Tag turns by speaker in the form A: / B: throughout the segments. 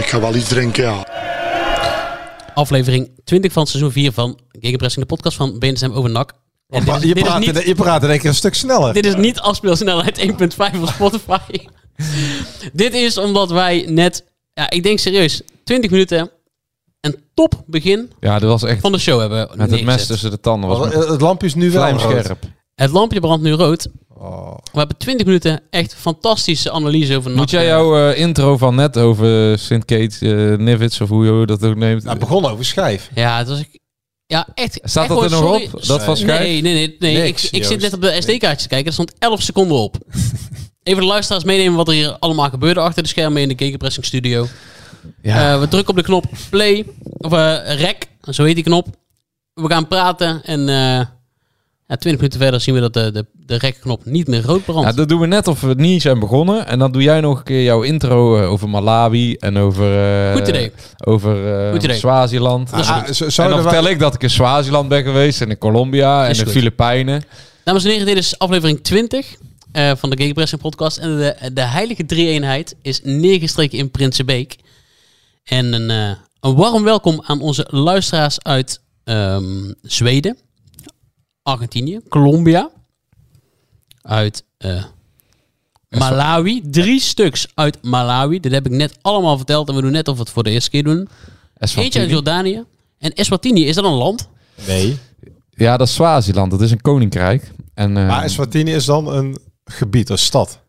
A: Ik ga wel iets drinken, ja.
B: Aflevering 20 van seizoen 4 van Gegenpressing, de podcast van BNSM over NAC. En dit is,
C: je,
B: dit is
C: praat,
B: niet,
C: in- je praat in één keer een stuk sneller.
B: dit is niet afspeelsnelheid 1.5 van Spotify. dit is omdat wij net, ja, ik denk serieus, 20 minuten een top begin
D: Ja, dat was echt
B: van de show hebben
D: met het mes tussen de tanden. Was met
C: eh, het lampje is nu wel rood.
D: vlijmscherp.
B: Het lampje brandt nu rood.
C: Oh.
B: We hebben 20 minuten echt fantastische analyse over.
D: Moet jij jouw eh, intro van net over Sint Kate uh, Nivits of hoe je dat ook neemt?
C: Nou, het begon over schijf.
B: Ja, het was... Ja, echt.
D: Staat
B: echt
D: dat er nog
B: sorry.
D: op? Dat was schijf?
B: Nee, nee, nee. nee.
C: Niks,
B: ik, ik zit net op de SD-kaartjes te kijken. Er stond 11 seconden op. Even de luisteraars meenemen wat er hier allemaal gebeurde achter de schermen in de Gegenpressing studio.
D: Ja.
B: Eh, we drukken op de knop play, of eh, rec, zo heet die knop. We gaan praten en eh ja, 20 minuten verder zien we dat de, de, de rec-knop niet meer rood brandt.
D: Ja, dat doen we net of we niet zijn begonnen. En dan doe jij nog een keer jouw intro eh, over Malawi en over, eh,
B: Goed idee.
D: over eh,
B: Goed idee.
D: Swaziland.
B: Dat is
C: Ah,
B: goed.
C: zo-
D: en dan
C: wij-
D: vertel ik dat ik in Swaziland ben geweest en in Colombia en
B: Is
D: de. Filipijnen.
B: Dames en heren, dit is aflevering 20 eh, van de Gegenpressing podcast. En de, de heilige drie-eenheid is neergestreken in Prinsenbeek. En een, eh, een warm welkom aan onze luisteraars uit ehm, Zweden, Argentinië, Colombia, uit eh, Malawi. Drie stuks uit Malawi. Dit heb ik net allemaal verteld en we doen net of we het voor de eerste keer doen.
D: Eswatini.
B: Eentje uit Jordanië. En Eswatini, is dat een land?
C: Nee.
D: Ja, dat is Swaziland. Dat is een koninkrijk. En, eh,
C: Maar Eswatini is dan een gebied, een stad.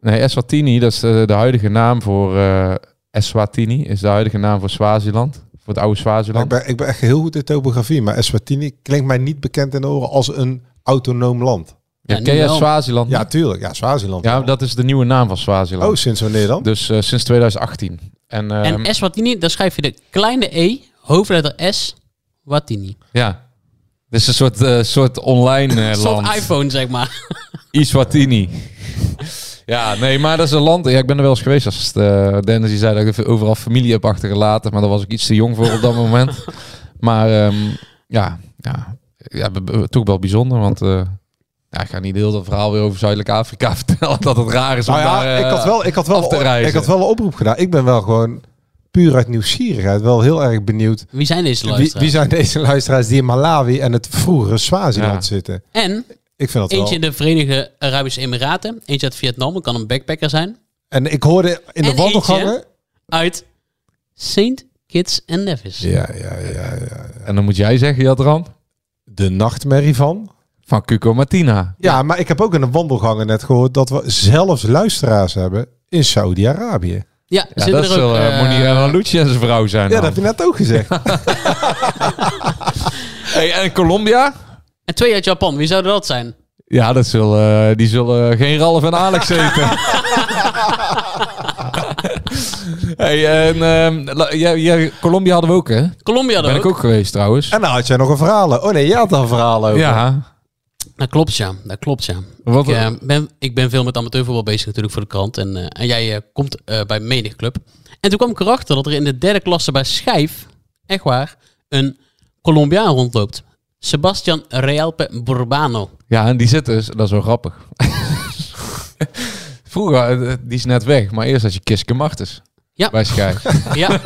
D: Nee, Eswatini, dat is de, de huidige naam voor... eh Eswatini is de huidige naam voor Swaziland. Voor het oude
C: ik, ben, ik ben echt heel goed in topografie, maar Eswatini klinkt mij niet bekend in de oren als een autonoom land.
D: Ja,
B: Ja,
D: ken
B: wel.
D: Swaziland?
C: Ja, tuurlijk. Ja, Swaziland.
D: Ja, dat is de nieuwe naam van Swaziland.
C: Oh, sinds wanneer dan?
D: Dus eh, sinds 2018. En, ehm,
B: En Eswatini, daar schrijf je de kleine E, hoofdletter S, Watini.
D: ja, is een soort, eh, soort online eh,
B: Een soort
D: land.
B: iPhone, zeg maar.
D: Iswatini. ja, nee, maar dat is een land. Ja, ik ben er wel eens geweest. Als uh, Dennis die zei dat ik overal familie heb achtergelaten, maar daar was ik iets te jong voor op dat moment. Maar ehm, ja, ja, ja, toch wel bijzonder, want eh, ja, ik ga niet heel dat verhaal weer over Zuidelijk Afrika vertellen dat het raar is om
C: Nou ja,
D: daar, eh,
C: ik had wel, ik had wel, ik had wel een oproep gedaan. Ik ben wel gewoon puur uit nieuwsgierigheid wel heel erg benieuwd.
B: Wie zijn deze
C: Wie,
B: luisteraars?
C: wie zijn deze luisteraars die in Malawi en het vroegere Swaziland
D: Ja.
C: zitten?
B: En
C: Ik vind dat
B: eentje in de Verenigde Arabische Emiraten, eentje uit Vietnam, kan een backpacker zijn.
C: En ik hoorde in de
B: En
C: wandelgangen.
B: Uit St. Kitts en Nevis.
C: Ja, ja, ja, ja.
D: En dan moet jij zeggen, Jadran,
C: De nachtmerrie van.
D: van Cuco Martina.
C: Ja, maar ik heb ook in de wandelgangen net gehoord dat we zelfs luisteraars hebben in Saudi-Arabië.
B: Ja,
D: Ja,
B: zitten
D: dat
B: er
D: is
B: ook...
D: wel
B: eh,
D: uh, Monier en Lucci en zijn vrouw zijn
C: Ja,
D: dan.
C: dat heb je net ook gezegd.
D: Hey, en Colombia?
B: Twee uit Japan, wie zouden dat zijn?
D: Ja, dat zullen, die zullen geen Ralf en Alex eten. hey, en ehm, jij, Colombia hadden we ook, hè?
B: Colombia
D: ben
B: dan
D: ik ook geweest trouwens.
C: en dan had jij nog een verhaal. Oh nee, jij had al een verhaal over.
D: Ja.
B: Dat klopt, ja. Dat klopt, ja.
D: Wat,
B: Ik, eh, ben, ik ben veel met amateurvoetbal bezig natuurlijk voor de krant. En, eh, en jij eh, komt eh, bij menig club. En toen kwam ik erachter dat er in de derde klasse bij Schijf, echt waar, een Colombiaan rondloopt. Sebastian Realpe Burbano.
D: ja, en die zit dus, dat is wel grappig. Vroeger, eh, die is net weg, maar eerst had je Kiske Martens.
B: Ja.
D: Bij Schijf.
B: Ja,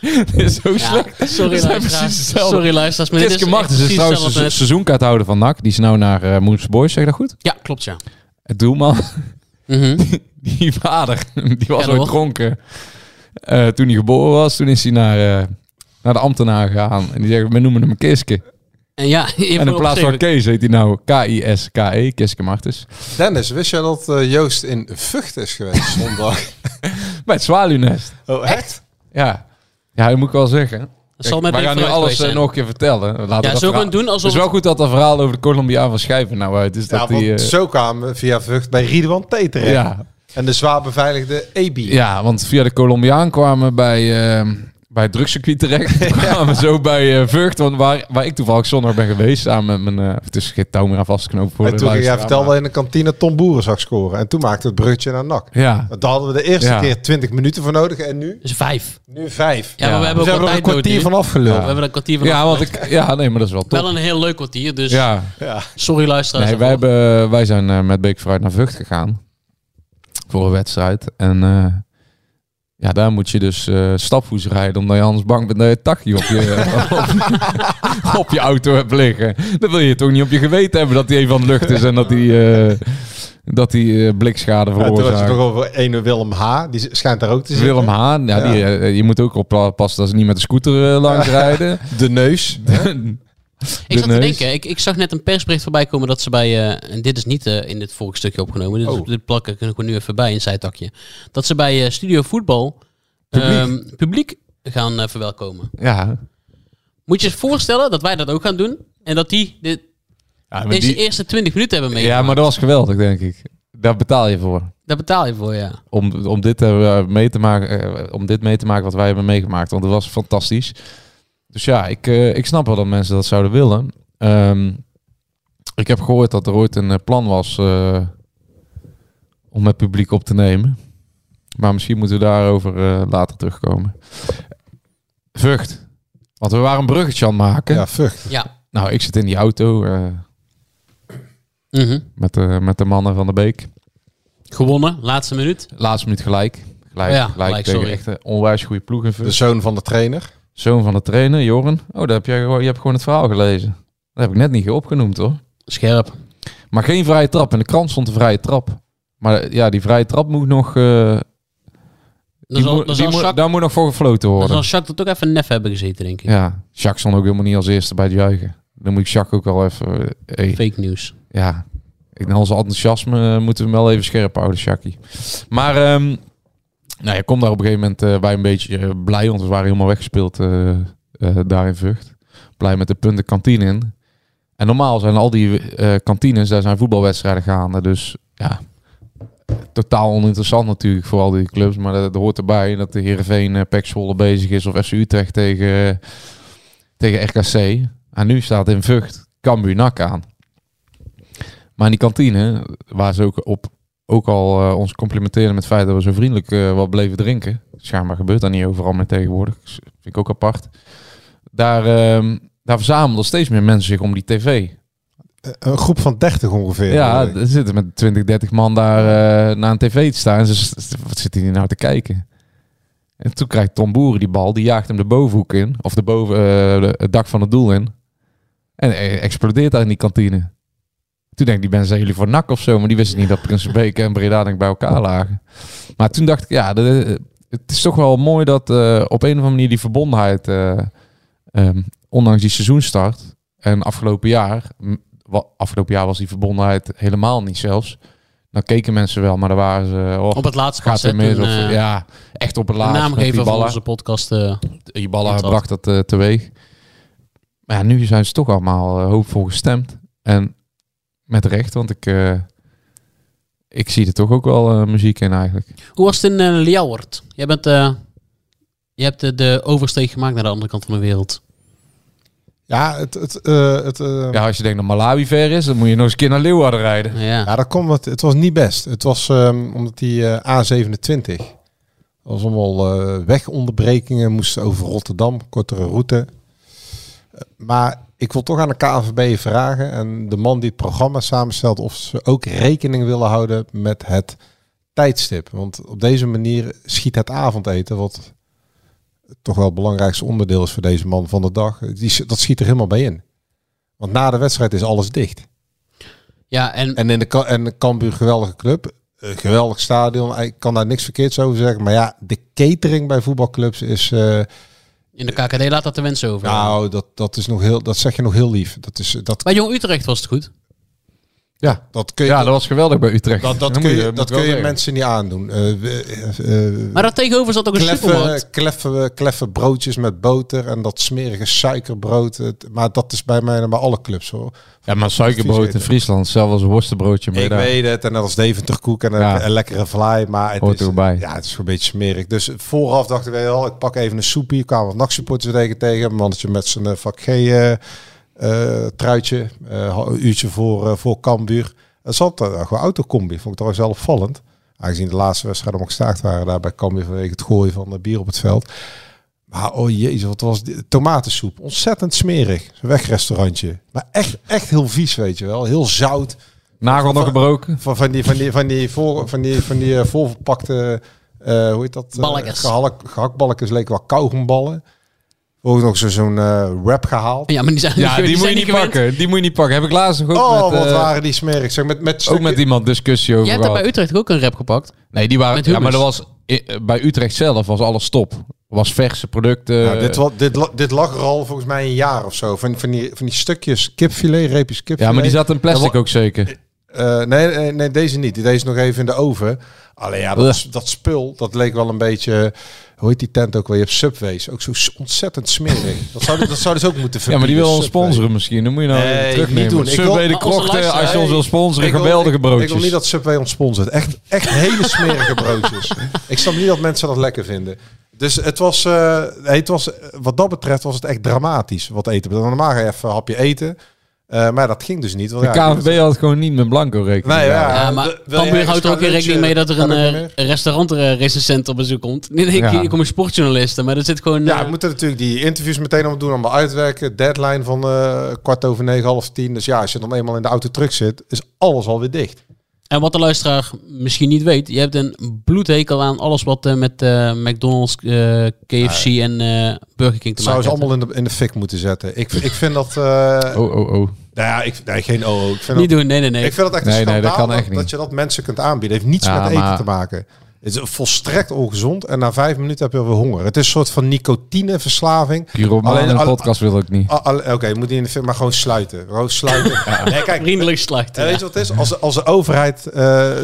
D: Dit is zo
B: ja
D: slecht.
B: sorry luisteraars. Sorry luisteraars. maar
D: Kiske
B: is
D: Martens is trouwens
B: als
D: seizoenkaarthouder van NAC. Die is nou naar uh, Moons Boys, zeg je dat goed?
B: Ja, klopt ja.
D: Het doelman.
B: Mhm.
D: Die vader, die was
B: Ja,
D: ooit dronken. Eh, toen hij geboren was, toen is hij naar, eh, naar de ambtenaar gegaan. En die zeggen, we noemen hem Kiske.
B: En ja,
D: En in plaats van. Kees heet hij nou K-I-S-K-E, Kiske Martens.
C: Dennis, wist jij dat eh, Joost in Vught is geweest zondag?
D: Bij het zwaluwnest.
C: oh, echt?
D: Ja. Ja, dat moet ik wel zeggen.
B: Dat zal
D: Kijk,
B: met
D: wij gaan nu alles eh,
B: zijn.
D: nog een keer vertellen. Laten we
B: Ja,
D: dat
B: we doen alsof
D: Het is wel goed dat dat verhaal over de Colombiaan van Schijven nou uit is.
C: Ja,
D: Dat
C: want
D: die, eh,
C: zo kwamen we via Vught bij Ridwan T terecht.
D: ja.
C: En de zwaar beveiligde EB.
D: Ja, want via de Colombiaan kwamen we bij, eh, bij het drugscircuit terecht. We kwamen zo bij eh Vught, want waar, waar ik toevallig zondag ben geweest. Samen met mijn... eh het is geen touw meer aan vast te knopen voor
C: en
D: de
C: toen jij vertelde
D: maar-
C: in de kantine Tom Boeren zag scoren. En toen maakte het bruggetje naar NAC.
D: Ja,
C: Daar hadden we de eerste
D: Ja.
C: keer 20 minuten voor nodig. En nu?
B: Dus vijf.
C: Nu vijf.
B: Ja, maar we hebben
C: Dus
B: ook
C: hebben
B: wat
C: er een kwartier van afgeluld.
B: We hebben er een kwartier van
D: ja, want ik, ja, nee, maar dat is wel top.
B: Wel een heel leuk kwartier, dus
D: Ja,
C: Ja.
B: sorry luisteraars.
D: nee, wij, hebben, wij zijn eh, met Beek vooruit naar Vught gegaan. Voor een wedstrijd. En eh, ja, daar moet je dus eh stapvoets rijden. Omdat je anders bang bent dat je takje op je, op, op je auto hebt liggen. Dan wil je toch niet op je geweten hebben dat hij even aan de lucht is. En dat hij, eh, dat hij eh, blikschade
C: Ja, toen
D: veroorzaakt.
C: toch over ene Willem H. Die schijnt daar ook te zitten.
D: Willem Haan, ja,
C: Ja.
D: Die, je moet ook oppassen dat ze niet met de scooter langs rijden.
C: De neus.
B: Ik zat te denken, ik, ik zag net een persbericht voorbij komen dat ze bij, eh, en dit is niet eh, in dit vorige stukje opgenomen, dit,
C: Oh.
B: dit plakken kunnen we nu even bij in zijtakje. Dat ze bij eh, Studio Voetbal publiek, publiek gaan verwelkomen.
D: Ja,
B: Moet je je voorstellen dat wij dat ook gaan doen en dat die dit,
D: ja,
B: deze
D: die-
B: eerste 20 minuten hebben
D: ja,
B: meegemaakt.
D: maar dat was geweldig, denk ik. Daar betaal je voor.
B: Daar betaal je voor, ja.
D: om, om, dit, mee te maken, om dit mee te maken wat wij hebben meegemaakt. Want het was fantastisch. Dus ja, ik, eh, ik snap wel dat mensen dat zouden willen. Ehm, ik heb gehoord dat er ooit een eh, plan was eh, om het publiek op te nemen. Maar misschien moeten we daarover eh, later terugkomen. Vught. Want we waren een bruggetje aan het maken.
C: Ja, Vught.
B: Ja.
D: Nou, ik zit in die auto eh,
B: Mhm.
D: met, de, met de mannen van de Beek.
B: Gewonnen, laatste minuut.
D: Laatste minuut gelijk. Gelijk,
B: Ja,
D: gelijk,
B: gelijk,
D: tegen
B: sorry.
D: echt een onwijs goede ploeg in Vught.
C: De zoon van de trainer.
D: Zoon van de trainer, Joren. Oh, daar heb jij, gewoon- je hebt gewoon het verhaal gelezen. Dat heb ik net niet opgenoemd hoor.
B: Scherp.
D: Maar geen vrije trap. In de krant stond een vrije trap. Maar ja, die vrije trap moet nog... eh,
B: Dan
D: die
B: zal,
D: moet-
B: dan
D: die daar moet nog voor gefloten
B: dan
D: worden.
B: zal Jacques dat ook even nef hebben gezeten, denk ik.
D: Ja, Jacques stond ook helemaal niet als eerste bij het juichen. Dan moet ik Jacques ook al even... eh, hey,
B: Fake nieuws.
D: ja, ik, enthousiasme eh, moeten we hem wel even scherp houden, Jackie. Maar ehm nou, je komt daar op een gegeven moment eh, bij een beetje eh, blij, want we waren helemaal weggespeeld eh, eh, daar in Vught. Blij met de punten kantine in. En normaal zijn al die eh, kantines, daar zijn voetbalwedstrijden gaande. Dus ja, totaal oninteressant natuurlijk voor al die clubs. Maar dat, hoort erbij dat de Heerenveen uh, Zwolle bezig is of FC Utrecht tegen, tegen RKC. En nu staat in Vught Cambuur NAC aan. Maar in die kantine, waar ze ook, op, ook al eh, ons complimenteren met het feit dat we zo vriendelijk eh, wat bleven drinken. Schijnbaar gebeurt dat niet overal meer tegenwoordig. Dus vind ik ook apart. Daar, ehm, daar verzamelden steeds meer mensen zich om die tv.
C: Eh, Een groep van 30 ongeveer.
D: Ja, er zitten met 20, 30 man daar naar een tv te staan. En ze, s- wat zitten die nou te kijken? En toen krijgt Tom Boeren die bal, die jaagt hem de bovenhoek in. Of de boven, de- het dak van het doel in. En explodeert daar in die kantine. Toen denk ik, die ben zijn jullie voor nak of zo. Maar die wisten niet dat Prinsenbeek en Breda denk ik bij elkaar lagen. Maar toen dacht ik, ja, de- het is toch wel mooi dat eh, op een of andere manier die verbondenheid, eh, ehm, ondanks die seizoenstart en afgelopen jaar, afgelopen jaar was die verbondenheid helemaal niet zelfs. Dan keken mensen wel, maar dan waren ze, oh,
B: Op het laatste
D: gaat mis. Of,
B: eh,
D: ja, echt op het laatste. met
B: naamgever van onze podcast.
D: Ibala
B: Intrad.
D: bracht dat teweeg. Maar ja, nu zijn ze toch allemaal hoopvol gestemd. En met recht, want ik, eh, ik zie er toch ook wel eh, muziek in eigenlijk.
B: Hoe was het in uh, Ljouwert? Jij bent, eh, je hebt de, de oversteek gemaakt naar de andere kant van de wereld.
C: Ja, het... het, eh, het eh,
D: Ja, als je denkt dat Malawi ver is, dan moet je nog eens een keer naar Leeuwarden rijden.
B: Ja.
C: Ja, dat komt wat. Het was niet best. Het was ehm, omdat die eh, A27 dat was allemaal eh, wegonderbrekingen, moesten over Rotterdam, kortere route. Eh, maar ik wil toch aan de KNVB vragen en de man die het programma samenstelt of ze ook rekening willen houden met het tijdstip. Want op deze manier schiet het avondeten, wat toch wel het belangrijkste onderdeel is voor deze man van de dag, die, dat schiet er helemaal bij in. Want na de wedstrijd is alles dicht.
B: ja, en,
C: En in de, en de Cambuur, geweldige club. Een geweldig stadion. Ik kan daar niks verkeerds over zeggen. Maar ja, de catering bij voetbalclubs is... eh,
B: in de KKD laat dat de wensen over.
C: nou, dat, dat is nog heel... Dat zeg je nog heel lief. Dat is... Dat,
B: Bij Jong Utrecht was het goed.
D: Ja.
C: Dat kun je,
D: Ja, dat was geweldig bij Utrecht.
C: dat, dat
D: Dat
C: kun je, dat kun je mensen niet aandoen. Eh, eh, eh,
B: Maar daar tegenover zat ook een supermarkt.
C: kleffe, kleffe broodjes met boter en dat smerige suikerbrood. Het- Maar dat is bij mij en bij alle clubs hoor.
D: Ja, maar suikerbrood in. Friesland, zelfs als een worstenbroodje.
C: Ik
D: daar.
C: weet het, en dat is Deventerkoek en een,
D: Ja.
C: een lekkere vlaai, maar het
D: Hoort
C: is,
D: erbij.
C: ja, het is gewoon een beetje smerig. Dus vooraf dacht ik wel, ik pak even een soepie. Ik kwam wat nachtsupporters tegen tegen, een mannetje met zijn vak G truitje, eh, een uurtje voor, eh, voor Cambuur. Het zat uh, gewoon autocombi, vond ik toch wel opvallend. Aangezien de laatste wedstrijden om gestaakt waren daar bij Cambuur vanwege het gooien van de bier op het veld. Maar oh jezus, wat was dit? Tomatensoep. Ontzettend smerig. Zo'n wegrestaurantje. Maar echt, echt heel vies, weet je wel. Heel zout.
D: Nagel nog gebroken.
C: Van, van die, van die, van die, voor, van die, van die eh, voorverpakte, eh, hoe heet dat? Eh, gehalk, gehaktballetjes leken wel kauwgomballen. Ook nog zo- zo'n eh wrap gehaald.
B: Ja, maar die zijn,
D: Ja, die moet
B: zijn
D: je niet
B: gewend.
D: pakken. Die moet je niet pakken. Heb ik laatst nog ook
C: Oh,
D: met...
C: wat
D: eh,
C: waren die smerig. Zeg, met, met
D: ook met iemand discussie over
B: Jij hebt bij Utrecht ook een rap gepakt.
D: Nee, die waren...
B: Met
D: Ja, maar dat was... eh, Bij Utrecht zelf was alles top. Was verse producten.
C: Ja, dit, wa- dit, dit lag er al volgens mij een jaar of zo. Van, van, die, van die stukjes kipfilet, reepjes kipfilet.
D: ja, maar die zat in plastic
C: Ja,
D: ook zeker.
C: Eh, nee, nee, nee, deze niet. Deze is nog even in de oven. Alleen ja, dat, dat spul, dat leek wel een beetje... Hoe heet die tent ook weer? Je hebt Subways. Ook zo ontzettend smerig. Dat zou, dat zou dus ook moeten
D: Ja, maar die wil
C: verbieden,
D: ons
C: Subway.
D: sponsoren misschien. Dan moet je nou
C: Nee,
D: terugnemen.
C: niet doen. Ik
D: Subway
C: wil-
D: de krochten, als je ons wil sponsoren,
C: Ik
D: geweldige
C: ik-
D: broodjes.
C: Ik wil niet dat Subway ons sponsort. Echt, echt hele smerige broodjes. Ik snap niet dat mensen dat lekker vinden. Dus het was, eh, nee, het was, eh, wat dat betreft was het echt dramatisch wat eten. Normaal ga je even een hapje eten. Eh, maar dat ging dus niet. Want,
D: De
C: ja,
D: KNVB had gewoon niet met Blanco rekening.
C: Nee, ja.
B: maar
C: je
B: Cambuur houdt er ook geen rekening mee dat er een
C: dat
B: eh, restaurantrecensent op bezoek komt. Nee, nee,
D: Ja.
B: hier komen sportjournalisten, maar er zit gewoon...
C: Ja,
B: eh,
C: we moeten natuurlijk die interviews meteen allemaal doen, allemaal uitwerken. Deadline van eh, kwart over negen, half tien. Dus ja, als je dan eenmaal in de auto terug zit, is alles alweer dicht.
B: En wat de luisteraar misschien niet weet, je hebt een bloedhekel aan alles wat eh, met eh, McDonald's, eh, KFC en eh, Burger King te
C: Dat zou
B: maken
C: ze
B: heeft.
C: allemaal in de, in de fik moeten zetten. Ik, ik vind dat... eh
D: Oh, oh, oh.
C: Nou ja, ik, nee, geen OO. Ik vind
B: Niet
C: dat,
B: doen, nee, nee, nee.
C: Ik vind dat echt een
D: Nee, nee, dat
C: schandaal
D: kan echt
C: dat,
D: niet.
C: je dat mensen kunt aanbieden. Het heeft niets
D: Ja,
C: met eten
D: maar-
C: te maken. Het is volstrekt ongezond en na vijf minuten heb je weer honger. Het is een soort van nicotineverslaving.
D: Pyromaan
C: Alleen-
D: de
C: alle-
D: podcast wil ik niet.
C: Oké, je moet niet in de film, maar gewoon sluiten. Gewoon sluiten. Nee, kijk,
B: Vriendelijk sluiten.
C: en weet je wat het is? Als, als de overheid eh,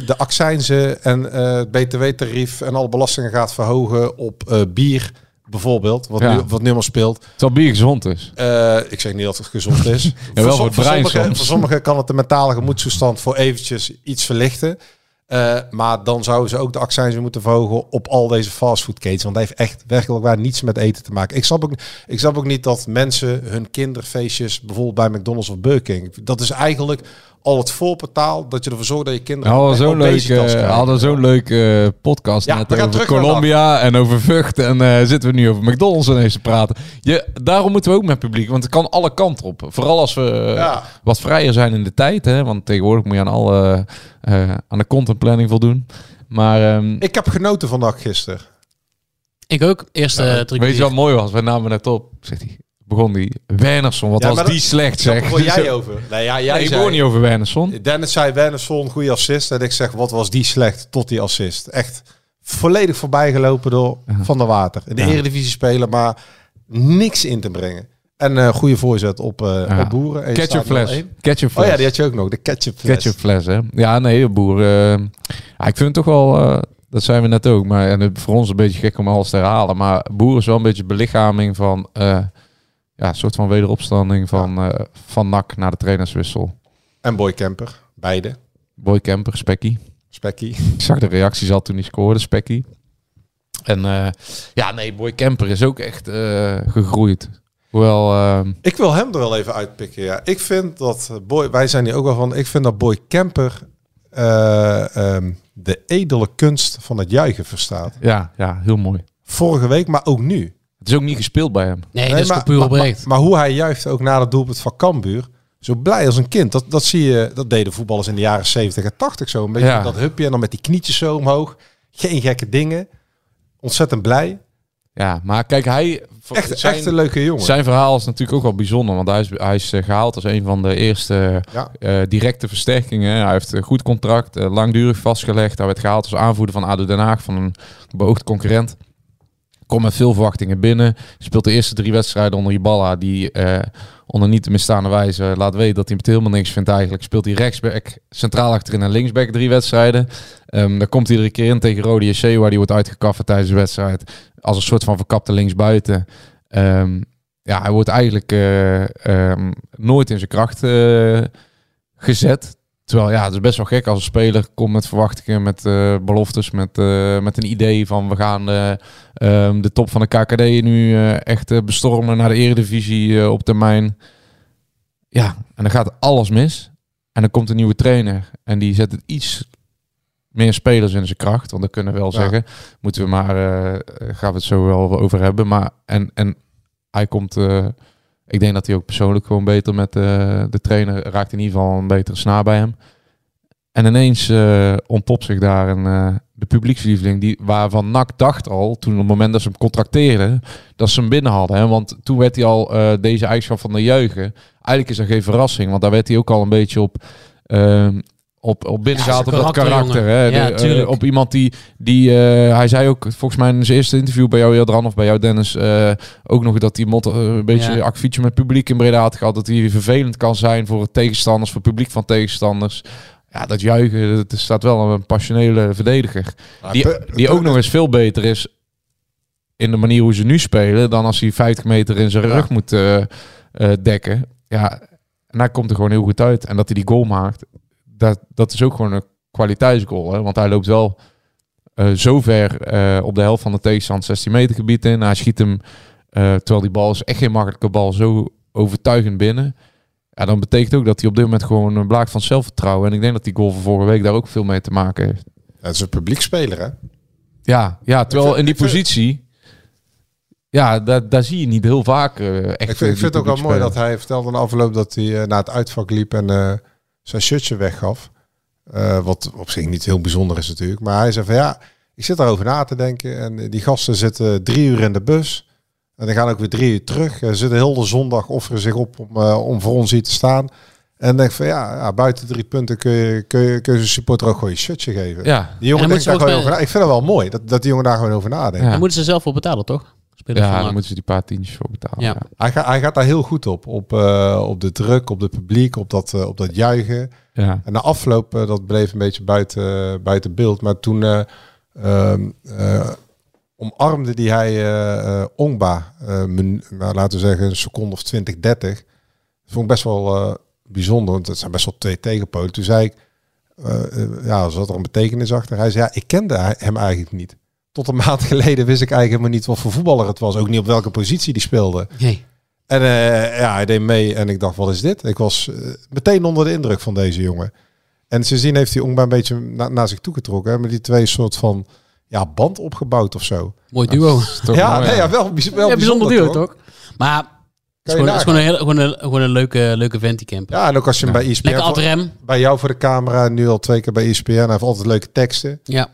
C: de accijnzen en eh, het btw-tarief en alle belastingen gaat verhogen op eh, bier, bijvoorbeeld, wat,
D: Ja.
C: nu, wat nu allemaal speelt.
D: Terwijl bier gezond is.
C: Eh, ik zeg niet dat het gezond is.
D: wel voor het brein
C: sommigen,
D: soms.
C: voor sommigen kan het de mentale gemoedstoestand voor eventjes iets verlichten. Eh, maar dan zouden ze ook de accijnzen moeten verhogen op al deze fastfoodketens. Want dat heeft echt werkelijk waar niets met eten te maken. Ik snap ook, ik snap ook niet dat mensen hun kinderfeestjes bijvoorbeeld bij McDonald's of Burger King. Dat is eigenlijk al het voorportaal dat je ervoor zorgt dat je
D: We
C: kinderen
D: hadden zo'n leuk,
C: obesitas
D: eh, hadden zo'n leuk eh, podcast
C: Ja,
D: net
C: we
D: over Colombia en over Vught. En eh, zitten we nu over McDonald's ineens te praten. Je, daarom moeten we ook met publiek, want het kan alle kanten op. Vooral als we eh,
C: Ja.
D: wat vrijer zijn in de tijd. Hè, want tegenwoordig moet je aan, alle, eh, aan de contentplanning voldoen. Maar ehm,
C: Ik heb genoten van de dag gisteren.
B: Ik ook. Eerste
D: ja,
B: uh,
D: weet je wat mooi was? We namen net op. Zegt hij. Begon die Wernersson. Wat
C: Ja,
D: was die
C: dat-
D: slecht
C: Daar
D: zeg.
C: begon jij over. Nee, ja, jij
D: Nee, ik begon niet over Wernersson.
C: Dennis zei Wernersson een goede assist. En ik zeg, wat was die slecht tot die assist. Echt volledig voorbijgelopen door Van der Water. In de. Eredivisie spelen, maar niks in te brengen. En een goede voorzet op, eh
D: Ja.
C: op Boeren. En. 0-1.
D: Ketchupfles.
C: Oh ja, die had je ook nog. De ketchupfles.
D: Ketchupfles, hè? Ja, nee, boer. eh, ja, ik vind het toch wel... dat zijn we net ook. Maar en het, voor ons een beetje gek om alles te herhalen. Maar boer is wel een beetje belichaming van... ja, een soort van wederopstanding van, eh, van NAC naar de trainerswissel.
C: En Boy Kemper. Beide.
D: Boy Kemper, Spekkie.
C: Spekkie.
D: Ik zag de reacties al toen hij scoorde, Spekkie. En eh, ja, nee, Boy Kemper is ook echt eh, gegroeid. Hoewel... eh,
C: Ik wil hem er wel even uitpikken. Ja. Ik vind dat Boy, wij zijn hier ook wel van. Ik vind dat Boy Kemper eh, ehm, de edele kunst van het juichen verstaat.
D: ja, ja, heel mooi.
C: Vorige week, maar ook nu.
D: Het is ook niet gespeeld bij hem.
B: Nee,
C: Nee,
B: dat is
C: maar,
B: puur
C: maar,
B: oprecht.
C: maar, maar hoe hij juicht ook na het doelpunt van Cambuur. Zo blij als een kind. Dat, dat zie je, dat deden voetballers in de jaren 70 en 80 zo. Een beetje
D: Ja.
C: dat hupje en dan met die knietjes zo omhoog. Geen gekke dingen. Ontzettend blij.
D: Ja, maar kijk, hij...
C: Echt,
D: zijn-
C: echt een leuke jongen.
D: Zijn verhaal is natuurlijk ook wel bijzonder, want hij is, hij is eh, gehaald als een van de eerste
C: Ja.
D: eh, directe versterkingen. Hij heeft een goed contract, eh, langdurig vastgelegd. Hij werd gehaald als aanvoerder van ADO Den Haag, van een beoogd concurrent. Komt met veel verwachtingen binnen. Speelt de eerste drie wedstrijden onder Ibala. Die eh, onder niet te misstaande wijze laat weten dat hij het helemaal niks vindt eigenlijk. Speelt hij rechtsback, centraal achterin en linksback drie wedstrijden. Ehm dan komt hij er een keer in tegen Rode JC waar hij wordt uitgekafferd tijdens de wedstrijd. Als een soort van verkapte linksbuiten. Ehm ja, hij wordt eigenlijk eh, ehm, nooit in zijn kracht eh, gezet. Terwijl ja, het is best wel gek als een speler komt met verwachtingen, met eh, beloftes, met, eh, met een idee van we gaan ehm, de top van de KKD nu echt bestormen naar de eredivisie op termijn. Ja, en dan gaat alles mis. En dan komt een nieuwe trainer en die zet het iets meer spelers in zijn kracht. Want dat kunnen we wel
C: Ja.
D: zeggen. Moeten we maar, gaan we het zo wel over hebben. Maar en, en hij komt, ik denk dat hij ook persoonlijk gewoon beter met eh, de trainer raakt in ieder geval een betere snaar bij hem. En ineens eh ontpopt zich daar een, eh, de publiekslieveling, die, waarvan NAC dacht al, toen op het moment dat ze hem contracteerden, dat ze hem binnen hadden. Hè? Want toen werd hij al deze eigenschap van de juichen. Eigenlijk is dat geen verrassing, want daar werd hij ook al een beetje op, ehm, op, op
B: zijn
D: op dat
B: karakter.
D: Hè?
B: Ja,
D: De, eh, op iemand die, die eh, hij zei ook, volgens mij in zijn eerste interview bij jou, Jadran, of bij jou, Dennis, eh, ook nog dat hij een beetje
B: Ja.
D: akkefietje met publiek in Breda had gehad. Dat hij vervelend kan zijn voor tegenstanders, voor het publiek van tegenstanders. Ja, dat juichen, het staat wel een passionele verdediger. Die, die ook nog eens veel beter is in de manier hoe ze nu spelen... dan als hij 50 meter in zijn
C: Ja.
D: rug moet dekken. Ja, en hij komt er gewoon heel goed uit. En dat hij die goal maakt, dat, dat is ook gewoon een kwaliteitsgoal. Hè? Want hij loopt wel eh zo ver eh, op de helft van de tegenstand 16 meter gebied in. Hij schiet hem, eh, terwijl die bal is echt geen makkelijke bal, zo overtuigend binnen. Ja, dan betekent ook dat hij op dit moment gewoon een blaak van zelfvertrouwen. En ik denk dat die goal van vorige week daar ook veel mee te maken heeft.
C: Het is een publiekspeler, hè?
D: Ja, ja terwijl in die positie... Ja, daar, daar zie je niet heel vaak echt...
C: Ik vind, ik
D: die
C: vind het ook wel mooi dat hij vertelde in de afloop dat hij naar het uitvak liep en zijn shirtje weggaf. Eh, wat op zich niet heel bijzonder is natuurlijk. Maar hij zei van ja, ik zit daarover na te denken. En eh, die gasten zitten drie uur in de bus. En die gaan ook weer drie uur terug. Ze zitten heel de zondag, offeren zich op om, eh, om voor ons hier te staan. En denk van ja, ja, buiten drie punten kun je, kun je, kun je supporter ook gewoon je shirtje geven.
D: Ja,
C: Die jongen
B: En dan
C: denkt daar gewoon over na. Ik vind het wel mooi dat, dat die jongen daar gewoon over nadenkt.
D: Ja.
B: Moeten ze zelf voor betalen, toch? Spelers
D: ja dan moeten ze die paar tientjes voor betalen.
B: Ja.
D: Ja.
C: Hij, gaat hij gaat daar heel goed op. Op, eh, op de druk, op het publiek, op dat, eh, op dat juichen.
D: Ja.
C: En na afloop, eh, dat bleef een beetje buiten, buiten beeld. Maar toen eh, ehm, eh, omarmde die hij Ongba, eh, nou, laten we zeggen een seconde of 20, 30. Dat vond ik best wel eh, bijzonder, want het zijn best wel twee tegenpolen. Toen zei ik, ja, zat er een betekenis achter. Hij zei, ja, ik kende hem eigenlijk niet. Tot een maand geleden wist ik eigenlijk helemaal niet wat voor voetballer het was. Ook niet op welke positie die speelde.
B: Nee.
C: En eh, ja, hij deed mee en ik dacht, wat is dit? Ik was eh, meteen onder de indruk van deze jongen. En sindsdien heeft hij Ongba een beetje na- naar zich toegetrokken. hè, Met die twee soort van ja, band opgebouwd of zo.
B: Mooi duo.
C: Ja,
D: mooi,
C: nee, ja, wel, bijz- wel
B: ja, bijzonder duo,
C: toch?
B: Maar het is gewoon, het is
C: nagaan.
B: gewoon een, hele, gewoon een, gewoon een leuke, leuke vent die camper.
C: Ja, en ook als je hem bij ESPN...
B: Lekker
C: voor- bij jou voor de camera, nu al twee keer bij ESPN. Hij heeft altijd leuke teksten.
B: Ja.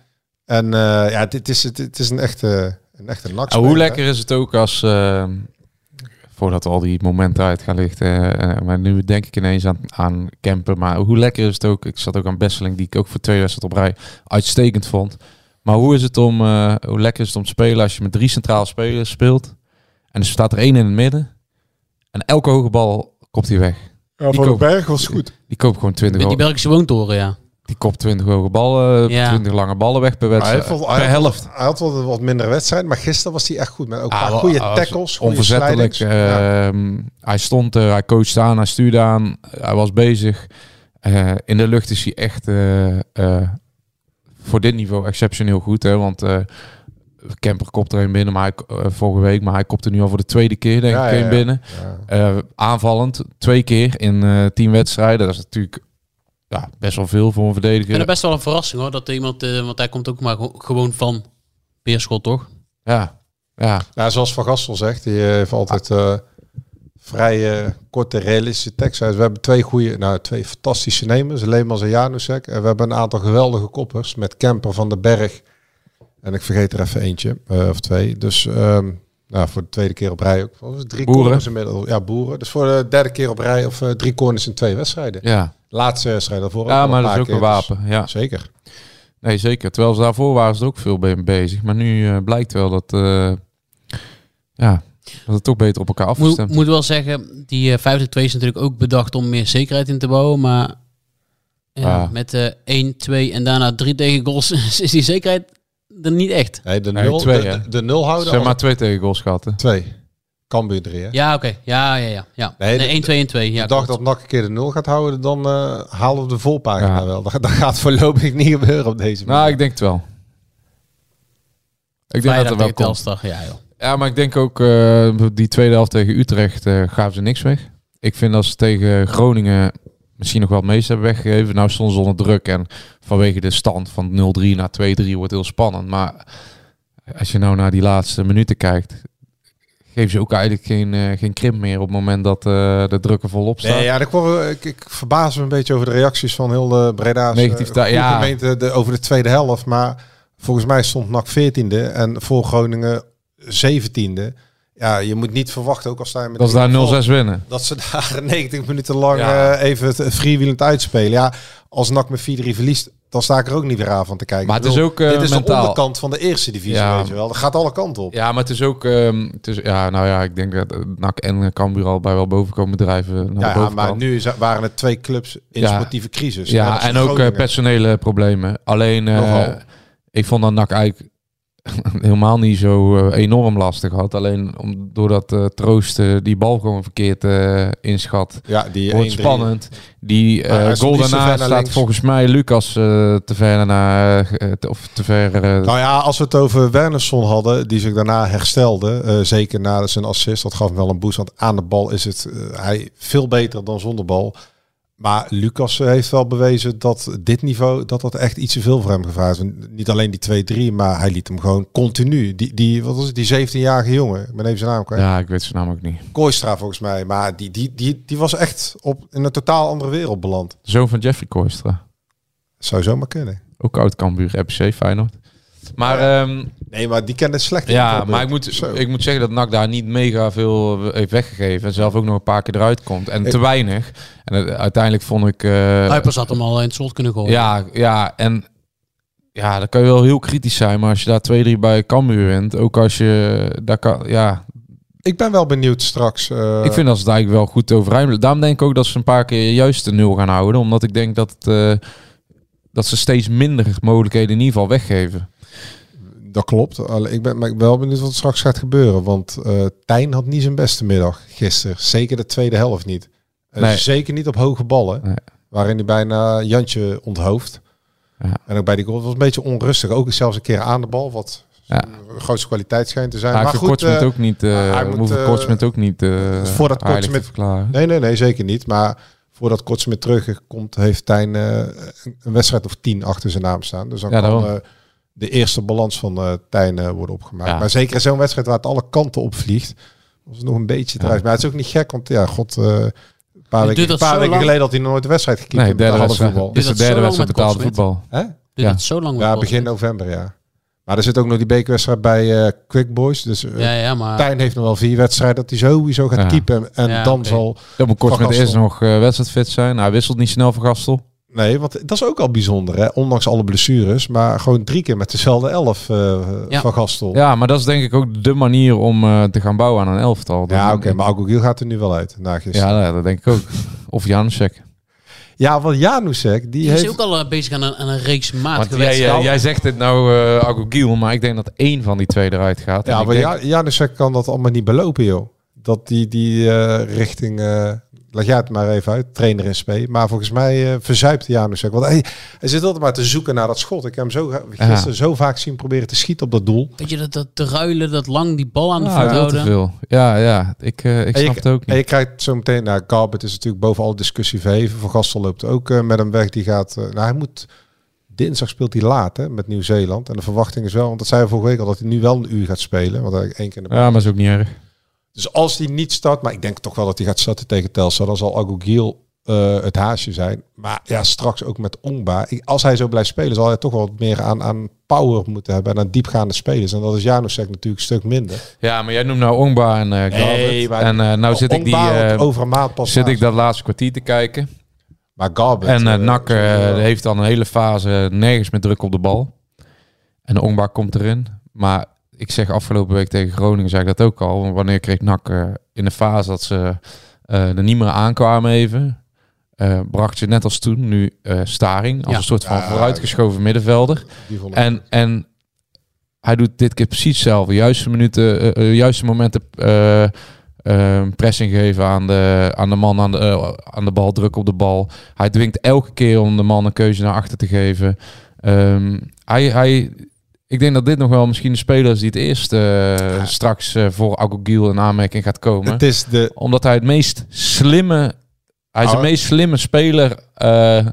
C: En eh, ja, dit is, het het is een echte, een echte
D: Ja,
C: nakspeler.
D: hoe lekker is het ook als... eh, voordat al die momenten uit gaan lichten. eh, maar nu denk ik ineens aan, aan campen. Maar hoe lekker is het ook... Ik zat ook aan Besseling, die ik ook voor twee wedstrijden op rij uitstekend vond. Maar hoe is het om... eh, hoe lekker is het om te spelen als je met drie centrale spelers speelt. En er staat er één in het midden. En elke hoge bal kopt hij weg.
C: Ja,
D: Die
C: de berg was goed.
D: Die koopt gewoon 20
B: Met die Belgische woontoren, ja.
D: Die kopt 20 hoge ballen,
B: Ja.
D: 20 lange ballen weg per
C: Hij,
D: wedstrijd.
C: hij, had-
D: helft.
C: hij had wel wat minder wedstrijd, maar gisteren was hij echt goed. Met ook een
D: Ah, wel,
C: goede
D: hij
C: tackles, goede
D: Onverzettelijk.
C: Ja.
D: ehm, Hij stond er, hij coachte aan, hij stuurde aan, hij was bezig. Eh, in de lucht is hij echt eh, eh, voor dit niveau exceptioneel goed. Hè? Want eh Kemper kopt er een binnen, maar hij, vorige week, maar hij kopte nu al voor de tweede keer denk
C: Ja,
D: ik
C: ja,
D: een
C: ja.
D: binnen.
C: Ja.
D: Eh, aanvallend, twee keer in eh tien wedstrijden. Dat is natuurlijk ja, best wel veel voor een
B: Ik vind
D: verdediger.
B: het best wel een verrassing hoor. Dat iemand, eh, want hij komt ook maar gewoon van Beerschot, toch?
D: Ja, ja.
C: Ja, zoals Van Gastel zegt, die heeft altijd eh, vrij eh, korte, realistische teksten. We hebben twee goede, nou twee fantastische nemers, Leemans en Janusek. En we hebben een aantal geweldige koppers met Kemper van den Berg. En ik vergeet er even eentje, eh, of twee. Dus ehm, nou, voor de tweede keer op rij ook. Drie
D: Boeren.
C: corners inmiddels. Ja, boeren. Dus voor de derde keer op rij of eh, drie corners in twee wedstrijden.
D: ja.
C: Laatste wedstrijd daarvoor.
D: ja maar dat is ook een
C: dus
D: wapen. Ja.
C: Zeker.
D: Nee, zeker. Terwijl ze daarvoor waren ze er ook veel mee bezig. Maar nu eh, blijkt wel dat, eh, ja, dat het toch beter op elkaar
B: Moet,
D: afgestemd.
B: moet wel zeggen, die eh 50-2 is natuurlijk ook bedacht om meer zekerheid in te bouwen. Maar ja,
D: Ah.
B: met de 1, 2 en daarna 3 tegengoals is die zekerheid er niet echt.
C: Nee, de
D: Nee,
C: nul,
D: twee,
C: de,
D: hè?
C: de, de nul
D: Ze
C: houden.
D: hebben maar
C: al-
D: twee tegengoals gehad. hè.
C: twee. Cambuur drie, hè?
B: Ja, oké. Ja, ja, ja. ja.
C: Nee,
B: Nee,
C: de-
B: 1, 2 en 2. Ja,
C: ik dacht dat NAC een keer de nul gaat houden, dan eh, halen we de volpagina
D: Ja.
C: wel. Dat, dat gaat voorlopig niet gebeuren op deze manier.
D: Nou, ik denk het wel. Ik denk dat er wel komt.
B: Ja joh.
D: Ja, maar ik denk ook eh, die tweede helft tegen Utrecht eh, gaven ze niks weg. Ik vind als ze tegen Groningen misschien nog wel het meeste hebben weggegeven. Nou stonden ze onder druk en vanwege de stand van 0-3 naar 2-3 wordt het heel spannend. Maar als je nou naar die laatste minuten kijkt, geven ze ook eigenlijk geen, eh, geen krimp meer op het moment dat eh, de druk er volop staat.
C: Nee, ja, ik, word, ik, ik verbaas me een beetje over de reacties van heel de Breda's
D: Negativiteit,
C: ja.
D: ja.
C: gemeente de, over de tweede helft. Maar volgens mij stond NAC 14e en voor Groningen 17e. Ja, je moet niet verwachten, ook al sta je met
D: dat ze daar
C: voor,
D: 0-6 winnen.
C: dat ze daar 90 minuten lang
D: Ja.
C: eh, even het freewheelend uitspelen. Ja, als NAC met 4-3 verliest, dan sta ik er ook niet weer aan van te kijken.
D: Maar het is ook, eh,
C: dit is de onderkant van de eerste divisie,
D: Ja.
C: weet je wel. Dat gaat alle kanten op.
D: Ja, maar het is ook... ehm, het is, ja, nou ja, ik denk dat NAC en Cambuur al bij wel boven komen drijven. Naar de
C: Ja, maar nu is- waren het twee clubs in sportieve crisis.
D: Ja, en ook eh, personele problemen. Alleen, ik vond dat NAC eigenlijk helemaal niet zo eh, enorm lastig had. Alleen om, doordat eh, Troost eh, die bal gewoon verkeerd inschat.
C: Ja, die
D: Wordt
C: 1-3.
D: spannend. Die goal daarna staat
C: links.
D: volgens mij Lucas te ver naar... of te ver...
C: Nou ja, als we het over Wernersson hadden, die zich daarna herstelde, zeker na zijn assist, dat gaf hem wel een boost. Want aan de bal is het hij veel beter dan zonder bal. Maar Lucas eh, heeft wel bewezen dat dit niveau, dat dat echt iets te veel voor hem gevraagd is. Niet alleen die 2-3, maar hij liet hem gewoon continu. Die, die wat was het, die 17-jarige jongen, ik ben even zijn naam kwijt.
D: ja, ik weet zijn naam ook niet.
C: Kooistra volgens mij. Maar die, die, die, die was echt op, in een totaal andere wereld beland.
D: Zoon van Jeffrey Kooistra.
C: Zou zomaar kunnen.
D: Ook oud Cambuur, RPC, Feyenoord. Maar... ehm,
C: Nee, maar die kende slecht.
D: Ja, maar ik moet,
C: Zo.
D: ik moet zeggen dat NAC daar niet mega veel heeft weggegeven. En zelf ook nog een paar keer eruit komt. En
C: Ik-
D: te weinig. En het- uiteindelijk vond ik... eh,
B: Kuipers had hem al in het slot kunnen gooien.
D: ja, ja, en ja, dan kan je wel heel kritisch zijn. Maar als je daar 2-3 bij Cambuur wint, ook als je... Daar kan, ja,
C: Ik ben wel benieuwd straks. eh,
D: ik vind dat ze het eigenlijk wel goed overeind Daarom denk ik ook dat ze een paar keer juist de nul gaan houden. Omdat ik denk dat, het, eh, dat ze steeds minder mogelijkheden in ieder geval weggeven.
C: Dat klopt. Ik ben, maar ik ben wel benieuwd wat er straks gaat gebeuren. Want eh Tijn had niet zijn beste middag gisteren. Zeker de tweede helft niet. Eh,
D: Nee.
C: Zeker niet op hoge ballen.
D: Nee.
C: Waarin hij bijna Jantje onthoofd.
D: Ja.
C: En ook bij die goal was een beetje onrustig. Ook zelfs een keer aan de bal. Wat
D: Ja.
C: grootste kwaliteit schijnt te zijn.
D: Maar,
C: maar goed, eh,
D: ook niet...
C: hij moet,
D: Kortsmit ook niet
C: voordat Kortsmit-
D: verklaren.
C: Nee, nee, nee, zeker niet. Maar voordat Kortsmit terugkomt, heeft Tijn een- wedstrijd of tien achter zijn naam staan. Dus dan
D: Ja,
C: kan de eerste balans van eh Tijn eh, worden opgemaakt.
D: Ja.
C: Maar zeker in zo'n wedstrijd waar het alle kanten op vliegt, was het nog een beetje
D: Ja.
C: thuis. Maar het is ook niet gek, want ja, god, eh, een paar weken, een paar weken geleden had hij nog nooit een wedstrijd gekiept
D: Nee, derde wedstrijd.
C: voetbal.
D: Dit is de
B: Is
D: derde wedstrijd
B: met
D: betaalde voetbal.
C: Hè?
B: Dit
D: Ja.
B: het zo lang
C: Ja,
B: met
C: begin november, ja. Maar er zit ook nog die bekerwedstrijd bij eh Quick Boys. Dus
B: Ja, ja, maar...
C: Tijn heeft nog wel vier wedstrijden dat hij sowieso gaat
D: Ja.
C: keepen. En
B: Ja,
C: dan zal
D: Dan moet Kortsmit
C: Van
D: eerst
C: Gastel.
D: nog eh wedstrijdfit zijn. Nou, hij wisselt niet snel van Gastel.
C: Nee, want dat is ook al bijzonder, hè? ondanks alle blessures. Maar gewoon drie keer met dezelfde elf eh,
B: Ja.
C: van Gastel. Ja,
D: Ja, maar dat is denk ik ook de manier om eh, te gaan bouwen aan een elftal.
C: oké,
D: Dus-
C: maar Agogiel gaat er nu wel uit. Na gisteren.
D: Ja,
C: Ja,
D: nou, dat denk ik ook. Of Janusek.
C: ja want Janusek, die
B: Die is
C: heeft...
B: ook al eh, bezig aan een, aan een reeks
D: Want jij, jij zegt het nou, eh Agogiel, maar ik denk dat één van die twee eruit gaat.
C: Ja, maar
D: denk-
C: Ja- Janusek kan dat allemaal niet belopen, joh. Dat die, die eh, richting... leg jij het maar even uit, trainer in SP. Maar volgens mij eh verzuipt Janusek. Want hij, hij zit altijd maar te zoeken naar dat schot. Ik heb hem zo, gisteren
D: Ja.
C: zo vaak zien proberen te schieten op dat doel.
B: Weet je, dat, dat te ruilen, dat lang die bal aan de
D: Ah,
B: voet
D: te
B: houden.
D: veel. Ja, ja. Ik, eh, ik
C: En
D: snap
C: je,
D: het ook
C: En
D: niet.
C: je krijgt zo meteen, nou, Garbett is natuurlijk boven alle discussie verheven. Van Gastel loopt ook eh, met hem weg. Die gaat, nou, hij moet, dinsdag speelt hij laat hè, met Nieuw-Zeeland. En de verwachting is wel, want dat zei we vorige week al, dat hij nu wel een uur gaat spelen. Want hij één keer in de
D: Ja, maar is ook niet erg.
C: Dus als hij niet start, maar ik denk toch wel dat hij gaat starten tegen Telstar, dan zal Agogiel eh het haasje zijn. Maar ja, straks ook met Ongba. Als hij zo blijft spelen, zal hij toch wel wat meer aan, aan power moeten hebben en aan diepgaande spelers. En dat is Janusek natuurlijk een stuk minder.
D: Ja, maar jij noemt nou Ongba en uh,
C: Nee, maar-
D: En eh, nou zit ik die...
C: Over een maand pas
D: zit ik dat laatste kwartier te kijken.
C: Maar Garbett...
D: En Nak heeft dan een hele fase nergens meer druk op de bal. En Ongba komt erin. Maar ik zeg afgelopen week tegen Groningen, zei ik dat ook al. Wanneer kreeg NAC eh, in de fase dat ze eh, er niet meer aankwamen even. eh, bracht je net als toen nu Staring als
B: Ja.
D: een soort van vooruitgeschoven middenvelder. En, en hij doet dit keer precies hetzelfde. Juiste minuten, juiste momenten pressing geven aan de, aan de man aan de, aan de bal, druk op de bal. Hij dwingt elke keer om de man een keuze naar achter te geven. Ehm, hij, hij, ik denk dat dit nog wel misschien de speler is die het eerst eh, straks eh, voor Agogiel in aanmerking gaat komen.
C: het is de,
D: Omdat hij het meest slimme, hij is de
C: Oh.
D: meest slimme speler eh,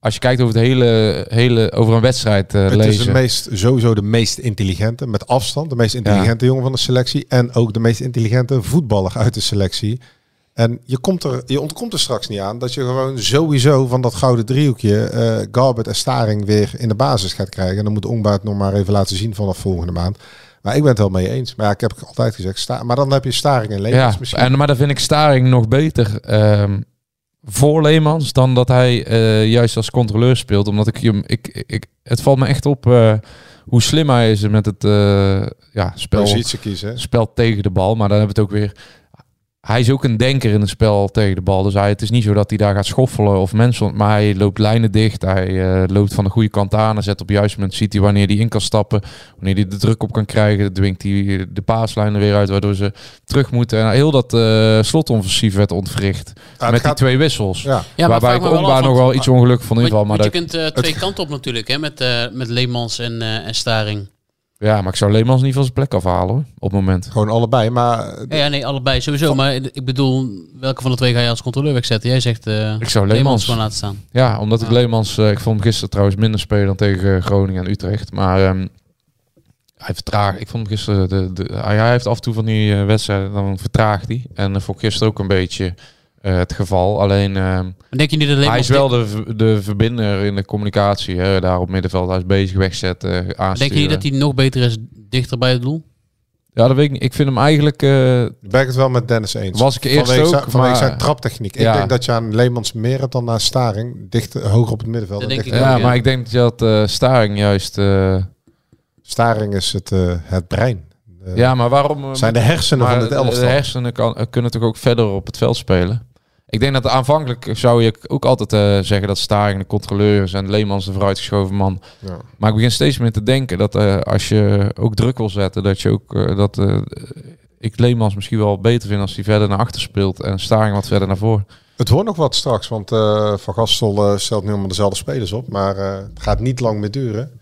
D: als je kijkt over, het hele, hele, over een wedstrijd
C: het
D: lezen.
C: is de meest, sowieso de meest intelligente, met afstand, de meest intelligente jongen van de selectie. En ook de meest intelligente voetballer uit de selectie. En je, komt er, je ontkomt er straks niet aan dat je gewoon sowieso van dat gouden driehoekje eh Garbert en Staring weer in de basis gaat krijgen. En dan moet Ongbaard nog maar even laten zien vanaf volgende maand. Maar ik ben het wel mee eens. Maar ja, ik heb altijd gezegd, sta, maar dan heb je Staring en Levens
D: ja,
C: misschien.
D: en, maar dan vind ik Staring nog beter ehm, voor Leemans dan dat hij eh, juist als controleur speelt. Omdat ik hem, ik, ik, het valt me echt op eh, hoe slim hij is met het ja, spel,
C: kiezen.
D: spel tegen de bal. Maar dan hebben we het ook weer. Hij is ook een denker in het spel tegen de bal. Dus hij, het is niet zo dat hij daar gaat schoffelen of mensen. Maar hij loopt lijnen dicht. Hij eh, loopt van de goede kant aan. En zet op het juiste moment. Ziet hij wanneer hij in kan stappen. Wanneer hij de druk op kan krijgen. Dwingt hij de paaslijnen weer uit. Waardoor ze terug moeten. En heel dat eh slotoffensief werd ontwricht.
C: Ja,
D: met die twee wissels.
C: Ja.
B: Ja,
D: waarbij ik
B: wel af,
D: nog wel iets ongelukkig van inval. Maar
B: je
D: dat,
B: kunt eh, twee kanten op natuurlijk, hè, met, eh met Leemans en, eh, en Staring.
D: Ja, maar ik zou Leemans niet van zijn plek afhalen hoor. Op het moment.
C: Gewoon allebei. Maar
B: Ja, ja, nee, allebei sowieso. Maar ik bedoel, welke van de twee ga je als controleur wegzetten? Jij zegt eh
D: Ik zou
B: Leemans gewoon laten staan.
D: Ja, omdat ik
B: Ja.
D: Leemans, eh, ik vond hem gisteren trouwens minder spelen dan tegen Groningen en Utrecht. Maar ehm, hij vertraagt. Ik vond hem gisteren, de, de, hij, hij heeft af en toe van die eh, wedstrijden, dan vertraagt hij. En vond ik gisteren ook een beetje eh, het geval. Alleen, ehm,
B: denk je niet dat Leemans...
D: hij is wel de, de verbinder in de communicatie. Hè, daar op middenveld, hij is bezig wegzetten, aansturen.
B: Denk je niet dat hij nog beter is dichter bij het doel?
D: Ja, dat weet ik niet. Ik vind hem eigenlijk... eh,
C: ik ben het wel met Dennis eens.
D: Was ik eerst
C: vanwege
D: ook,
C: zijn, vanwege
D: maar-
C: zijn traptechniek.
D: Ja.
C: Ik denk dat je aan Leemans meer hebt dan aan Staring. Dicht, hoger op het middenveld.
B: Dat denk ik
D: ja,
B: ook, ja.
D: maar ik denk dat eh Staring juist... eh,
C: Staring is het, eh, het brein. Eh,
D: ja, maar waarom... eh,
C: zijn de hersenen
D: Maar
C: van het elftal.
D: De hersenen kan, kunnen toch ook verder op het veld spelen. Ik denk dat aanvankelijk zou je ook altijd eh, zeggen dat Staring de controleur is en Leemans de vooruitgeschoven man.
C: Ja.
D: Maar ik begin steeds meer te denken dat eh, als je ook druk wil zetten, dat je ook eh, dat ik Leemans misschien wel beter vind als hij verder naar achter speelt en Staring wat verder naar voren.
C: Het wordt nog wat straks, want Van Gastel stelt nu allemaal dezelfde spelers op. Maar het gaat niet lang meer duren.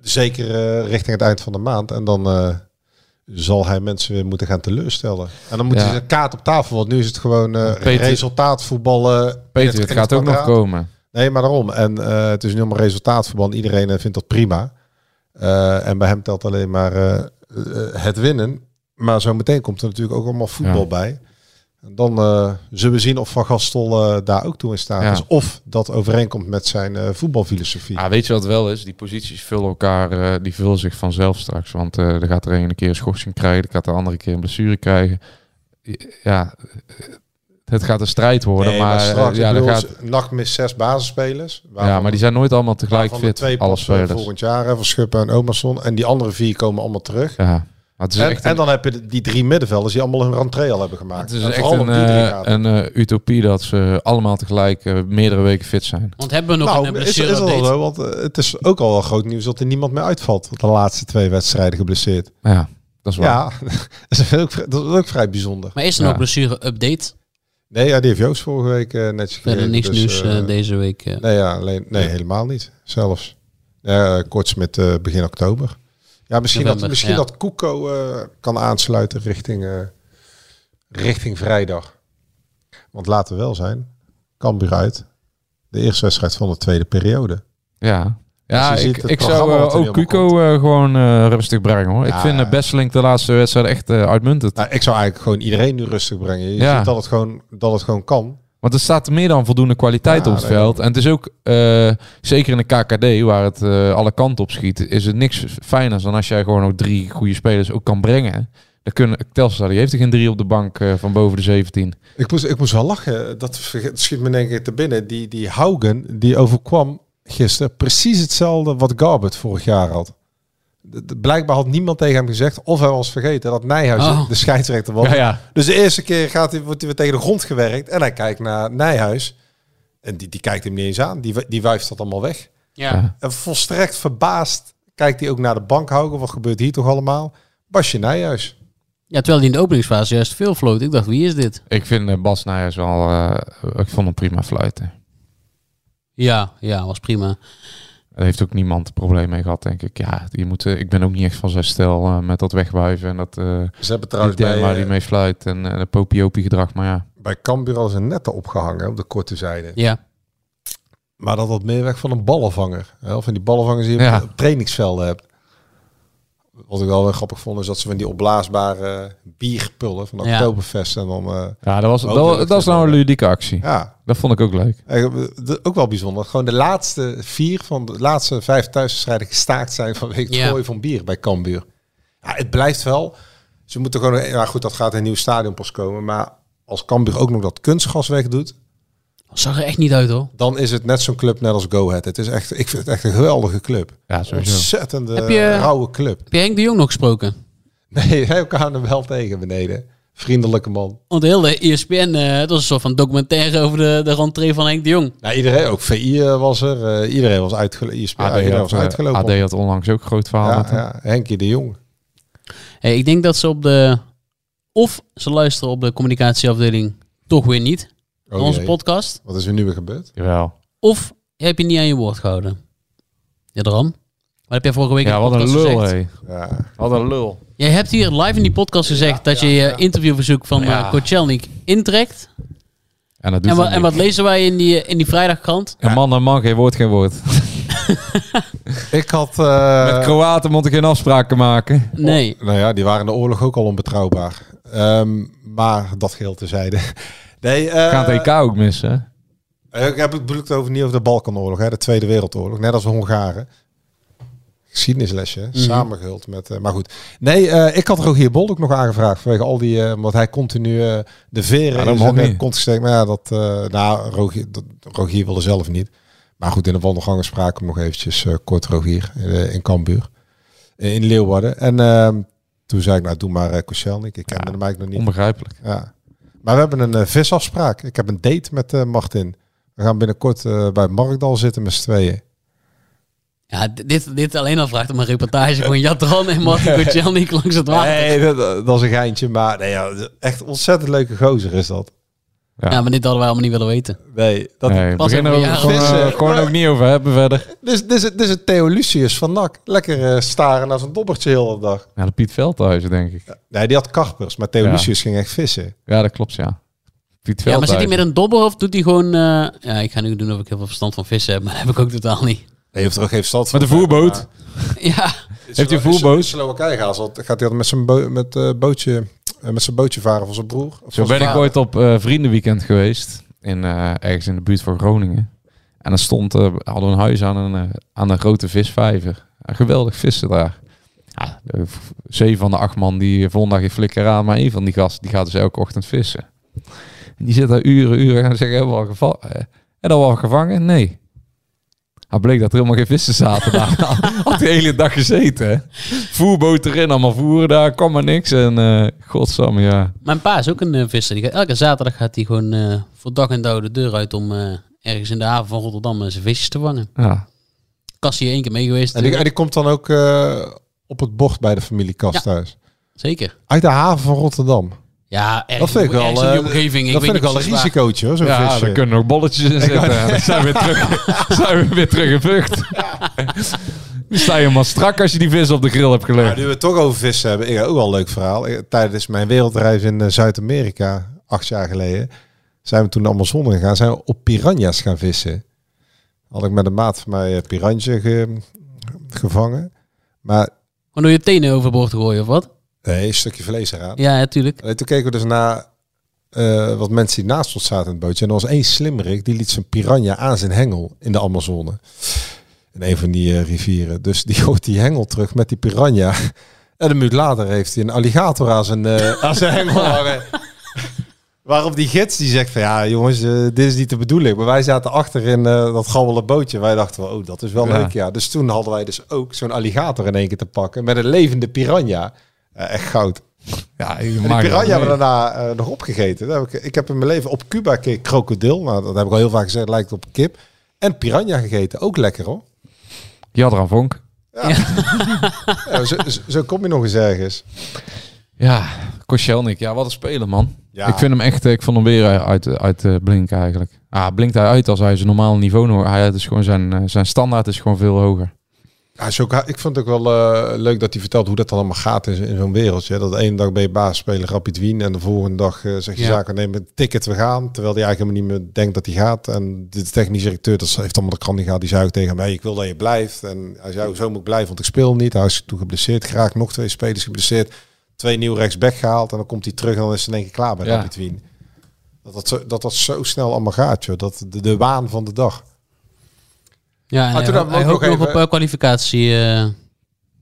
C: Zeker richting het eind van de maand. En dan zal hij mensen weer moeten gaan teleurstellen. En dan moeten
D: Ja.
C: ze een kaart op tafel, want nu is het gewoon eh
D: Peter-
C: resultaatvoetballen.
D: Peter, het gaat ook nog komen.
C: Nee, maar daarom. En eh, het is nu allemaal resultaatverband. Iedereen eh, vindt dat prima. En bij hem telt alleen maar het winnen. Maar zo meteen komt er natuurlijk ook allemaal voetbal
D: Ja.
C: bij. En dan eh, zullen we zien of Van Gastel eh, daar ook toe in staat
D: Ja.
C: is. Of dat overeenkomt met zijn eh, voetbalfilosofie.
D: Ah, weet je wat wel is? Die posities vullen elkaar, die vullen zich vanzelf straks. Want er gaat er een keer een schorsing krijgen, er gaat de andere keer een blessure krijgen. Ja, het gaat een strijd worden.
C: Nee,
D: maar
C: straks,
D: ja, er
C: bedoel,
D: gaat,
C: NAC mist zes basisspelers.
D: ja, maar die zijn nooit allemaal tegelijk
C: de
D: fit,
C: twee
D: alle
C: pas, eh,
D: spelers.
C: volgend jaar. hè, Van Schuppen en Omerson. En die andere vier komen allemaal terug.
D: Ja,
C: En,
D: echt
C: en dan heb je die drie middenvelders die allemaal hun rentree al hebben gemaakt.
D: het is
C: En
D: echt een, eh, een eh, utopie dat ze allemaal tegelijk eh, meerdere weken fit zijn.
B: Want hebben we nog
C: nou,
B: een
C: is, is
B: blessure update?
C: zo? Want het is ook al wel groot nieuws dat er niemand meer uitvalt. De laatste twee wedstrijden geblesseerd.
D: Ja, dat is waar.
C: Ja, dat is ook, dat is ook vrij bijzonder.
B: Maar is er
D: Ja.
B: nog blessure update?
C: Nee, ja, die heeft Joost vorige week eh, netjes
B: Verder niks
C: dus,
B: nieuws deze week.
C: Nee, ja, alleen, nee, helemaal niet. Zelfs. Ja, eh, kort met eh, begin oktober. Ja, misschien, dat, misschien
B: ja.
C: dat Koeko eh, kan aansluiten richting, eh, richting vrijdag. Want laten we wel zijn, Cambuur uit. De eerste wedstrijd van de tweede periode.
D: Ja, ja
C: Als je
D: ik, ik zou eh, ook Cuco eh, gewoon rustig brengen hoor. ik
C: Ja.
D: vind uh, Besselink de laatste wedstrijd echt uitmuntend.
C: Nou, ik zou eigenlijk gewoon iedereen nu rustig brengen. Je
D: Ja.
C: ziet dat het, gewoon, dat het gewoon kan.
D: Want er staat meer dan voldoende kwaliteit
C: Ja,
D: op het veld. En het is ook, eh, zeker in de KKD, waar het eh, alle kanten op schiet, is het niks fijner dan als jij gewoon ook drie goede spelers ook kan brengen. Dan kunnen, Telstar die heeft er geen drie op de bank eh, van boven de 17.
C: Ik moest, ik moest wel lachen. Dat schiet me één keer te binnen. Die, die Haugen, die overkwam gisteren precies hetzelfde wat Garbert vorig jaar had. De- de- blijkbaar had niemand tegen hem gezegd, of hij was vergeten dat Nijhuis
B: Oh.
C: de scheidsrechter was.
D: Ja, ja.
C: Dus de eerste keer gaat hij, wordt hij weer tegen de grond gewerkt en hij kijkt naar Nijhuis. En die, die kijkt hem niet eens aan, die, die wuift dat allemaal weg.
B: Ja.
C: En volstrekt verbaasd kijkt hij ook naar de bankhouder. Wat gebeurt hier toch allemaal? Basje Nijhuis.
B: ja, terwijl hij in de openingsfase juist veel floot. Ik dacht, wie is dit?
D: Ik vind eh, Bas Nijers wel... eh, ik vond hem prima fluiten.
B: Ja, ja, was prima.
D: Daar heeft ook niemand een probleem mee gehad, denk ik. Ja, je moet, eh, ik ben ook niet echt van zijn stijl eh, met dat wegwuiven en dat... eh
C: Ze hebben trouwens
D: bij,
C: bij,
D: waar hij mee fluit en de popiopie gedrag. Maar ja,
C: bij Cambuur al zijn netten opgehangen op de korte zijde.
B: Ja.
C: Maar dat had meer weg van een ballenvanger. Hè? Of van die ballenvangers die je
D: Ja.
C: op trainingsvelden hebt. Wat ik wel weer grappig vond, is dat ze van die opblaasbare bierpullen van. Oktoberfest. En dan, eh,
D: ja dat, was, dat, dat is nou een ludieke actie.
C: ja,
D: Dat vond ik ook leuk.
C: De- ook wel bijzonder. Gewoon de laatste vier van de laatste vijf thuiswedstrijden gestaakt zijn vanwege het
B: Ja.
C: gooien van bier bij Cambuur. Ja, het blijft wel. Ze moeten gewoon. Ja, goed, dat gaat in een nieuw stadion pas komen. Maar als Cambuur ook nog dat kunstgas wegdoet,
B: Zag er echt niet uit hoor.
C: dan is het net zo'n club net als Go Ahead. Het is echt, ik vind het echt een geweldige club.
D: Ja, sowieso.
C: Ontzettende
B: Heb je-
C: rauwe club.
B: Heb je Henk de Jong nog gesproken?
C: Nee, wij kwamen hem wel tegen beneden. Vriendelijke man.
B: Want de hele ESPN, eh het was een soort van documentaire over de, de rentree van Henk de Jong.
C: Nou, iedereen, ook VI eh, was er. eh, iedereen was, uitgelo ISPN,
D: AD,
C: iedereen
D: had,
C: was uitgelopen.
D: AD had onlangs ook een groot verhaal.
C: ja,
D: met hem.
C: ja, Henkie de Jong.
B: Hey, ik denk dat ze op de... Of ze luisteren op de communicatieafdeling toch weer niet.
C: Oh,
B: naar onze
C: jee.
B: podcast.
C: Wat is er nu weer gebeurd?
D: Jawel.
B: Of heb je niet aan je woord gehouden. Ja, Dram. Wat heb jij vorige week
D: Ja,
B: in de
D: wat een
B: podcast
D: lul,
B: gezegd?
C: Ja.
D: Wat een lul.
B: Jij hebt hier live in die podcast gezegd dat je je interviewverzoek van
D: Ja.
B: eh intrekt.
D: En, dat doet
B: En, wa- wat lezen wij in die, in die vrijdagkrant?
D: Een man en man, geen woord, geen woord.
C: Ik had... eh,
D: Met Kroaten moet ik geen afspraken maken.
B: Nee.
C: Nou ja, die waren in de oorlog ook al onbetrouwbaar. Ehm, maar dat geheel terzijde. Nee, eh,
D: Gaat EK ook missen. hè?
C: Ik heb het bedoeld over niet over de Balkanoorlog, hè, de Tweede Wereldoorlog. Net als de Hongaren. Geschiedenislesje,
B: Mhm.
C: samengehuld met... eh, maar goed. Nee, eh, ik had Rogier Bol ook nog aangevraagd. Vanwege al die... eh omdat hij continu eh, de veren
D: Ja,
C: in zijn
D: niet.
C: kont gesteken. Maar ja, dat... eh nou, Rogier, dat, Rogier wilde zelf niet. Maar goed, in de wandelgangen spraken we nog eventjes eh, kort Rogier in, eh, in Cambuur. eh, in Leeuwarden. En ehm, toen zei ik, nou doe maar uh, Koscielnik. Ik kende
D: Ja,
C: hem eigenlijk nog niet.
D: Onbegrijpelijk.
C: Ja. Maar we hebben een eh, visafspraak. Ik heb een date met eh, Martin. We gaan binnenkort eh, bij Markdal zitten met z'n tweeën.
B: Ja, dit, dit alleen al vraagt om een reportage van Jatran en Martin Koczelnik langs het water.
C: Nee, dat, dat is een geintje. Maar nee, ja, echt ontzettend leuke gozer is dat.
D: Ja.
B: Ja, maar dit hadden wij allemaal niet willen weten.
C: Nee, dat,
D: nee,
B: pas
D: begin er
B: over
D: ook
B: een
D: gewoon,
C: Vissen.
D: gewoon ook niet over hebben verder.
C: is, dit, is, dit is een Theo Lucius van NAC. Lekker eh, staren naar zijn dobbertje de hele dag.
D: Ja, de Piet Veldhuizen, denk ik.
C: Nee, die had karpers. Maar Theo
D: Ja.
C: Lucius ging echt vissen.
D: Ja, dat klopt, ja. Piet
B: Ja, maar zit hij
D: Veldhuizen.
B: met een dobber of doet hij gewoon... eh, ja, ik ga nu doen of ik heel veel verstand van vissen heb, maar dat heb ik ook totaal niet.
C: Nee, heeft er ook geen verstand van.
D: Met een voerboot.
B: Ja,
D: Heeft hij een voerboot?
C: In Slowakije gaat, gaat hij altijd met zijn bo met, eh, bootje, met zijn bootje varen van zijn broer. Of
D: Zo ben ik ooit op eh, vriendenweekend geweest. In, eh, ergens in de buurt van Groningen. En dan stond, eh hadden we een huis aan een, eh, aan een grote visvijver. Geweldig vissen daar. Ja, zeven van de acht man die vonden daar geen flikker aan. Maar één van die gasten die gaat dus elke ochtend vissen. En die zit daar uren, uren en zeggen, hebben we al gevangen? En dan al gevangen? Nee. Hij bleek dat er helemaal geen vissen zaten daar. Had de hele dag gezeten. Voerboot erin, allemaal voeren daar, kwam maar niks. En eh godsamme, ja.
B: mijn pa is ook een eh, visser. Die gaat, elke zaterdag gaat hij gewoon eh, voor dag en dauw de deur uit om eh, ergens in de haven van Rotterdam zijn visjes te vangen.
D: ja.
B: Kast hier één keer mee geweest.
C: En die, en die komt dan ook eh, op het bord bij de familie Kasthuis.
B: Zeker.
C: Uit de haven van Rotterdam.
B: Ja, ergens,
C: Dat vind ik wel,
B: die
C: eh,
B: omgeving.
C: dat
B: weet
C: vind ik
B: niet
C: wel een risicootje hoor, zo'n
D: Ja,
C: visje.
D: daar kunnen nog bolletjes in zitten. En dan zijn we weer terug, zijn we weer terug in Vught. Dan sta je helemaal strak als je die vis op de grill hebt
C: Maar
D: gelegd.
C: nu we het toch over vissen hebben, ik heb ook wel een leuk verhaal. Ik- Tijdens mijn wereldreis in eh, Zuid-Amerika, acht jaar geleden, zijn we toen de Amazone gegaan, zijn we op piranha's gaan vissen. Had ik met een maat van mij eh, piranha ge- gevangen. Maar
B: Gewoon door je tenen overboord te gooien of wat?
C: Nee, een stukje vlees eraan.
B: Ja, natuurlijk.
C: En toen keken we dus naar eh, wat mensen die naast ons zaten in het bootje. En er was één slimmerik, die liet zijn piranha aan zijn hengel in de Amazone. In een van die eh, rivieren. Dus die gooit die hengel terug met die piranha. En een minuut later heeft hij een alligator aan zijn, eh, aan zijn hengel hangen. Waarop die gids die zegt van ja jongens, dit is niet de bedoeling. Maar wij zaten achter in dat gabbele bootje. Wij dachten van oh dat is wel
D: Ja.
C: leuk ja. Dus toen hadden wij dus ook zo'n alligator in één keer te pakken. Met een levende piranha. Eh, echt goud.
D: Ja,
C: En die piranha hebben we daarna eh, nog opgegeten. Dat heb ik, ik heb in mijn leven op Cuba keer krokodil. Nou, dat heb ik al heel vaak gezegd. Lijkt op kip. En piranha gegeten. Ook lekker hoor.
D: Die had er aan vonk.
C: Ja, zo, zo- kom je nog eens ergens.
D: Ja, Koscielnik. Ja, wat een speler, man.
C: Ja.
D: Ik vind hem echt, eh, ik vond hem weer uit, uit eh, blinken eigenlijk. Ah, blinkt hij uit als hij zijn normaal niveau nog. Hij is gewoon zijn, zijn standaard is gewoon veel hoger.
C: Ja, is ook, ik vond het ook wel eh, leuk dat hij vertelt hoe dat dan allemaal gaat in, in zo'n wereldje. Dat de ene dag ben je basisspeler Rapid Wien en de volgende dag eh, zeg je
B: Ja.
C: zaken nemen ticket we gaan. Terwijl hij eigenlijk helemaal niet meer denkt dat hij gaat. En de technische directeur dat heeft allemaal de krant niet gehad. Die zei ook tegen mij, ik wil dat je blijft. En hij zei, zo moet ik blijven, want ik speel niet. Hij is toen geblesseerd geraakt, nog twee spelers geblesseerd. Twee nieuw rechtsback gehaald en dan komt hij terug en dan is het in één keer klaar bij
D: Ja.
C: Rapid Wien. Dat dat, zo, dat dat zo snel allemaal gaat, joh. Dat de, de waan van de dag.
B: Ja, en
C: toen
B: hij,
C: ook nog
B: nog
C: even-
B: op eh, kwalificatie. eh,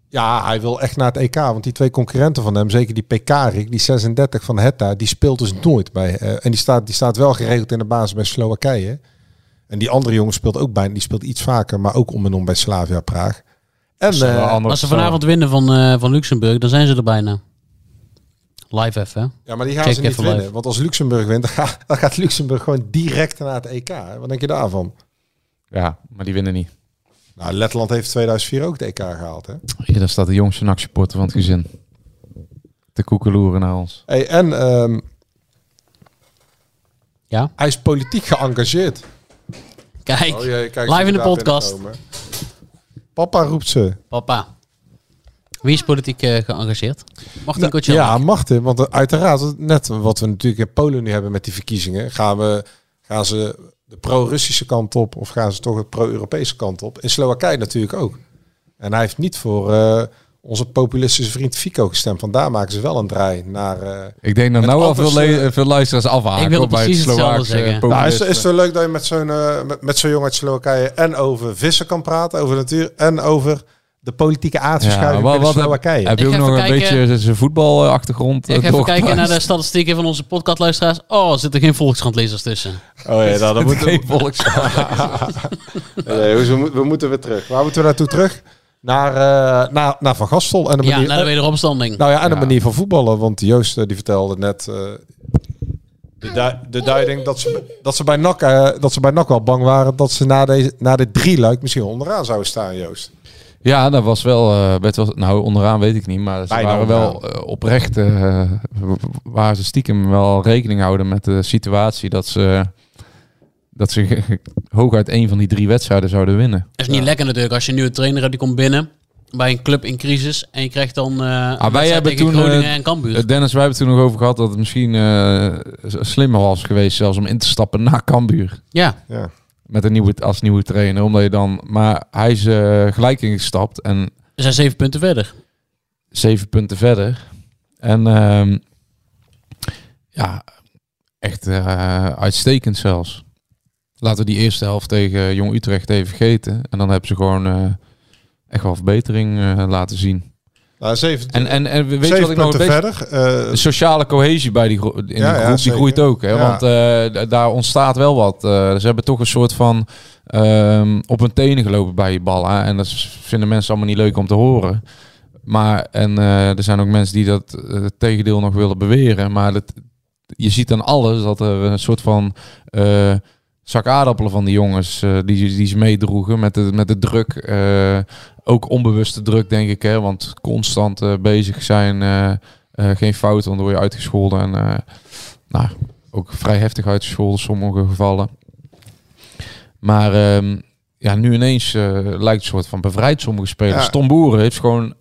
C: Ja, hij wil echt naar het EK. Want die twee concurrenten van hem, zeker die Pekarik, die 36 van Hetta, die speelt dus nooit bij. eh, en die staat, die staat wel geregeld in de basis bij Slowakije. En die andere jongen speelt ook bij. Die speelt iets vaker, maar ook om en om bij Slavia Praag. En eh,
B: als ze vanavond winnen van, eh, van Luxemburg, dan zijn ze er bijna. Live even. hè?
C: ja, maar die gaan ze niet winnen.
B: live.
C: Want als Luxemburg wint, dan gaat, Luxemburg gewoon direct naar het EK. Wat denk je daarvan?
D: Ja, maar die winnen niet.
C: Nou, Letland heeft 2004 ook het EK gehaald. Hè?
D: Hier, daar staat de jongste NAC-supporter van het gezin. Te koekeloeren naar ons.
C: Hey, en ehm,
B: Ja,
C: hij is politiek geëngageerd.
B: kijk.
C: Oh, jee, kijk,
B: Live in de podcast.
C: Papa roept ze.
B: Papa. Wie is politiek eh, geëngageerd? Martin
C: Nou,
B: Kotjel.
C: Ja, Martin. Want eh, uiteraard, net wat we natuurlijk in Polen nu hebben met die verkiezingen, gaan, we, gaan ze de pro-Russische kant op of gaan ze toch de pro-Europese kant op? In Slowakije natuurlijk ook. En hij heeft niet voor eh, onze populistische vriend Fico gestemd. Vandaar maken ze wel een draai naar... eh,
D: Ik denk dat nou al veel,
C: eh,
D: veel luisteraars afhaken
B: Ik
D: hoor, bij het Slovaakse
B: zeggen.
C: Nou, is, is het wel leuk dat je met zo'n eh, met, met zo'n jongen uit Slowakije en over vissen kan praten, over natuur en over de politieke aardverschuiving
D: wat-
C: binnen
D: wat heb-
C: Slowakije.
D: Heb je
B: Ik
D: ook nog een
B: kijken.
D: beetje zijn voetbalachtergrond?
B: Ik
D: eh,
B: ga even kijken naar de statistieken van onze podcastluisteraars. Oh, er zitten geen Volkskrant-lezers tussen.
C: Oh ja, nou, dan moeten we...
D: Geen volks.
C: Nee, dus we, we moeten weer terug. Waar moeten we naartoe terug? Naar, eh, naar, naar Van Gastel en de
B: Ja,
C: manier,
B: naar de wederopstanding.
C: nou ja, en de
D: Ja.
C: manier van voetballen. Want Joost eh, die vertelde net eh, de, du- de duiding dat ze, dat, ze bij NAC, eh, dat ze bij NAC wel bang waren dat ze na, deze, na dit drie luik misschien onderaan zouden staan, Joost.
D: Ja, dat was wel, eh, best wel. Nou, onderaan weet ik niet, maar ze
C: Bijna
D: waren wel eh, oprecht. eh, waar ze stiekem wel rekening houden met de situatie dat ze. Dat ze hooguit één van die drie wedstrijden zouden winnen.
B: Dat is niet lekker natuurlijk als je een nieuwe trainer hebt die komt binnen bij een club in crisis en je krijgt dan eh
D: Ah, hebben
B: tegen
D: toen,
B: Groningen en Cambuur.
D: Dennis, wij hebben het toen nog over gehad dat het misschien eh, slimmer was geweest zelfs om in te stappen na Cambuur.
B: ja,
C: Ja.
D: Met een nieuwe, als nieuwe trainer. Omdat je dan, maar hij is eh, gelijk ingestapt en
B: we zijn zeven punten verder.
D: zeven punten verder. En ehm, ja, echt eh, uitstekend zelfs. Laten we die eerste helft tegen Jong Utrecht even vergeten. En dan hebben ze gewoon eh, echt wel verbetering laten zien.
C: Nou,
D: En, en, en weet je wat ik nog
C: verder. eh,
D: sociale cohesie bij die, gro- in die
C: ja,
D: groep, die groeit ook. Hè?
C: Ja.
D: Want eh, daar ontstaat wel wat. Eh, ze hebben toch een soort van ehm, op hun tenen gelopen bij je bal. Hè? En dat vinden mensen allemaal niet leuk om te horen. Maar en er zijn ook mensen die dat het tegendeel nog willen beweren. Maar dat, je ziet aan alles dat er een soort van zak aardappelen van die jongens eh, die, die ze meedroegen met de, met de druk. eh, ook onbewuste druk, denk ik. Hè? Want constant eh, bezig zijn. eh, eh, geen fouten, want dan word je uitgescholden. En eh, nou, ook vrij heftig uitgescholden in sommige gevallen. Maar ehm, ja, nu ineens eh, lijkt een soort van bevrijd sommige spelers.
C: Ja.
D: Tom Boeren heeft gewoon...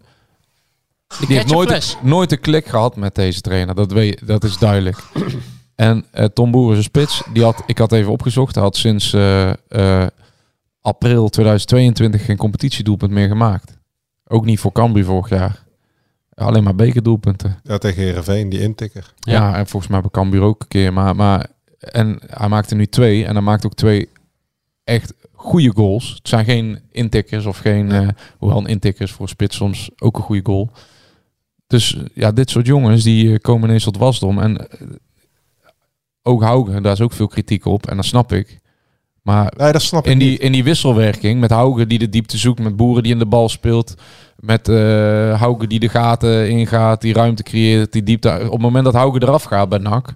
B: De
D: Die heeft nooit, nooit een klik gehad met deze trainer. Dat, weet, dat is duidelijk. en eh, Tom Boeren, zijn spits, die had, ik had even opgezocht, hij had sinds eh, eh, april 2022 geen competitiedoelpunt meer gemaakt. Ook niet voor Cambuur vorig jaar. Alleen maar bekerdoelpunten.
C: ja, tegen Heerenveen, die intikker.
D: Ja.
B: Ja.
D: en volgens mij bij Cambuur ook een keer. Maar, maar, en hij maakte nu twee. En hij maakt ook twee echt goede goals. Het zijn geen intikkers of geen... eh hoewel een intikker is voor een spits soms ook een goede goal. Dus ja, dit soort jongens die komen ineens tot wasdom. En ook Haugen, daar is ook veel kritiek op. En dat snap ik. Maar
C: Nee, dat snap ik
D: in die,
C: niet.
D: in die wisselwerking met Haugen die de diepte zoekt, met Boeren die in de bal speelt, met Haugen die de gaten ingaat, die ruimte creëert, die diepte. Op het moment dat Haugen eraf gaat bij NAC,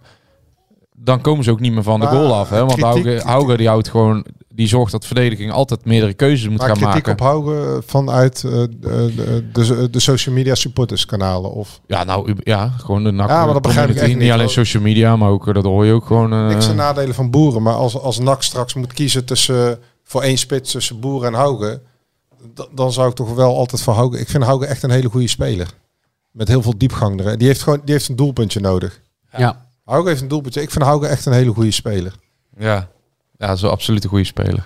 D: dan komen ze ook niet meer van de goal af. Hè? Want Haugen, Haugen die houdt gewoon, die zorgt dat de verdediging altijd meerdere keuzes moet
C: Maar
D: gaan
C: kritiek
D: maken.
C: op houden vanuit eh, de, de, de social media supporterskanalen. Of
D: Ja, nou ja, gewoon de NAC.
C: Ja, maar dat begrijp ik
D: Niet
C: niet,
D: alleen social media, maar ook eh, dat hoor je ook gewoon. eh,
C: niks ten nadelen van boeren. Maar als, als NAC straks moet kiezen tussen voor één spits tussen boeren en Haugen. Dan zou ik toch wel altijd voor Haugen. Ik vind Haugen echt een hele goede speler. Met heel veel diepgang erin. Die heeft gewoon die heeft een doelpuntje nodig.
B: Ja.
C: Haugen heeft een doelpuntje. Ik vind Haugen echt een hele goede speler.
D: Ja, ja dat is wel absoluut een goede speler.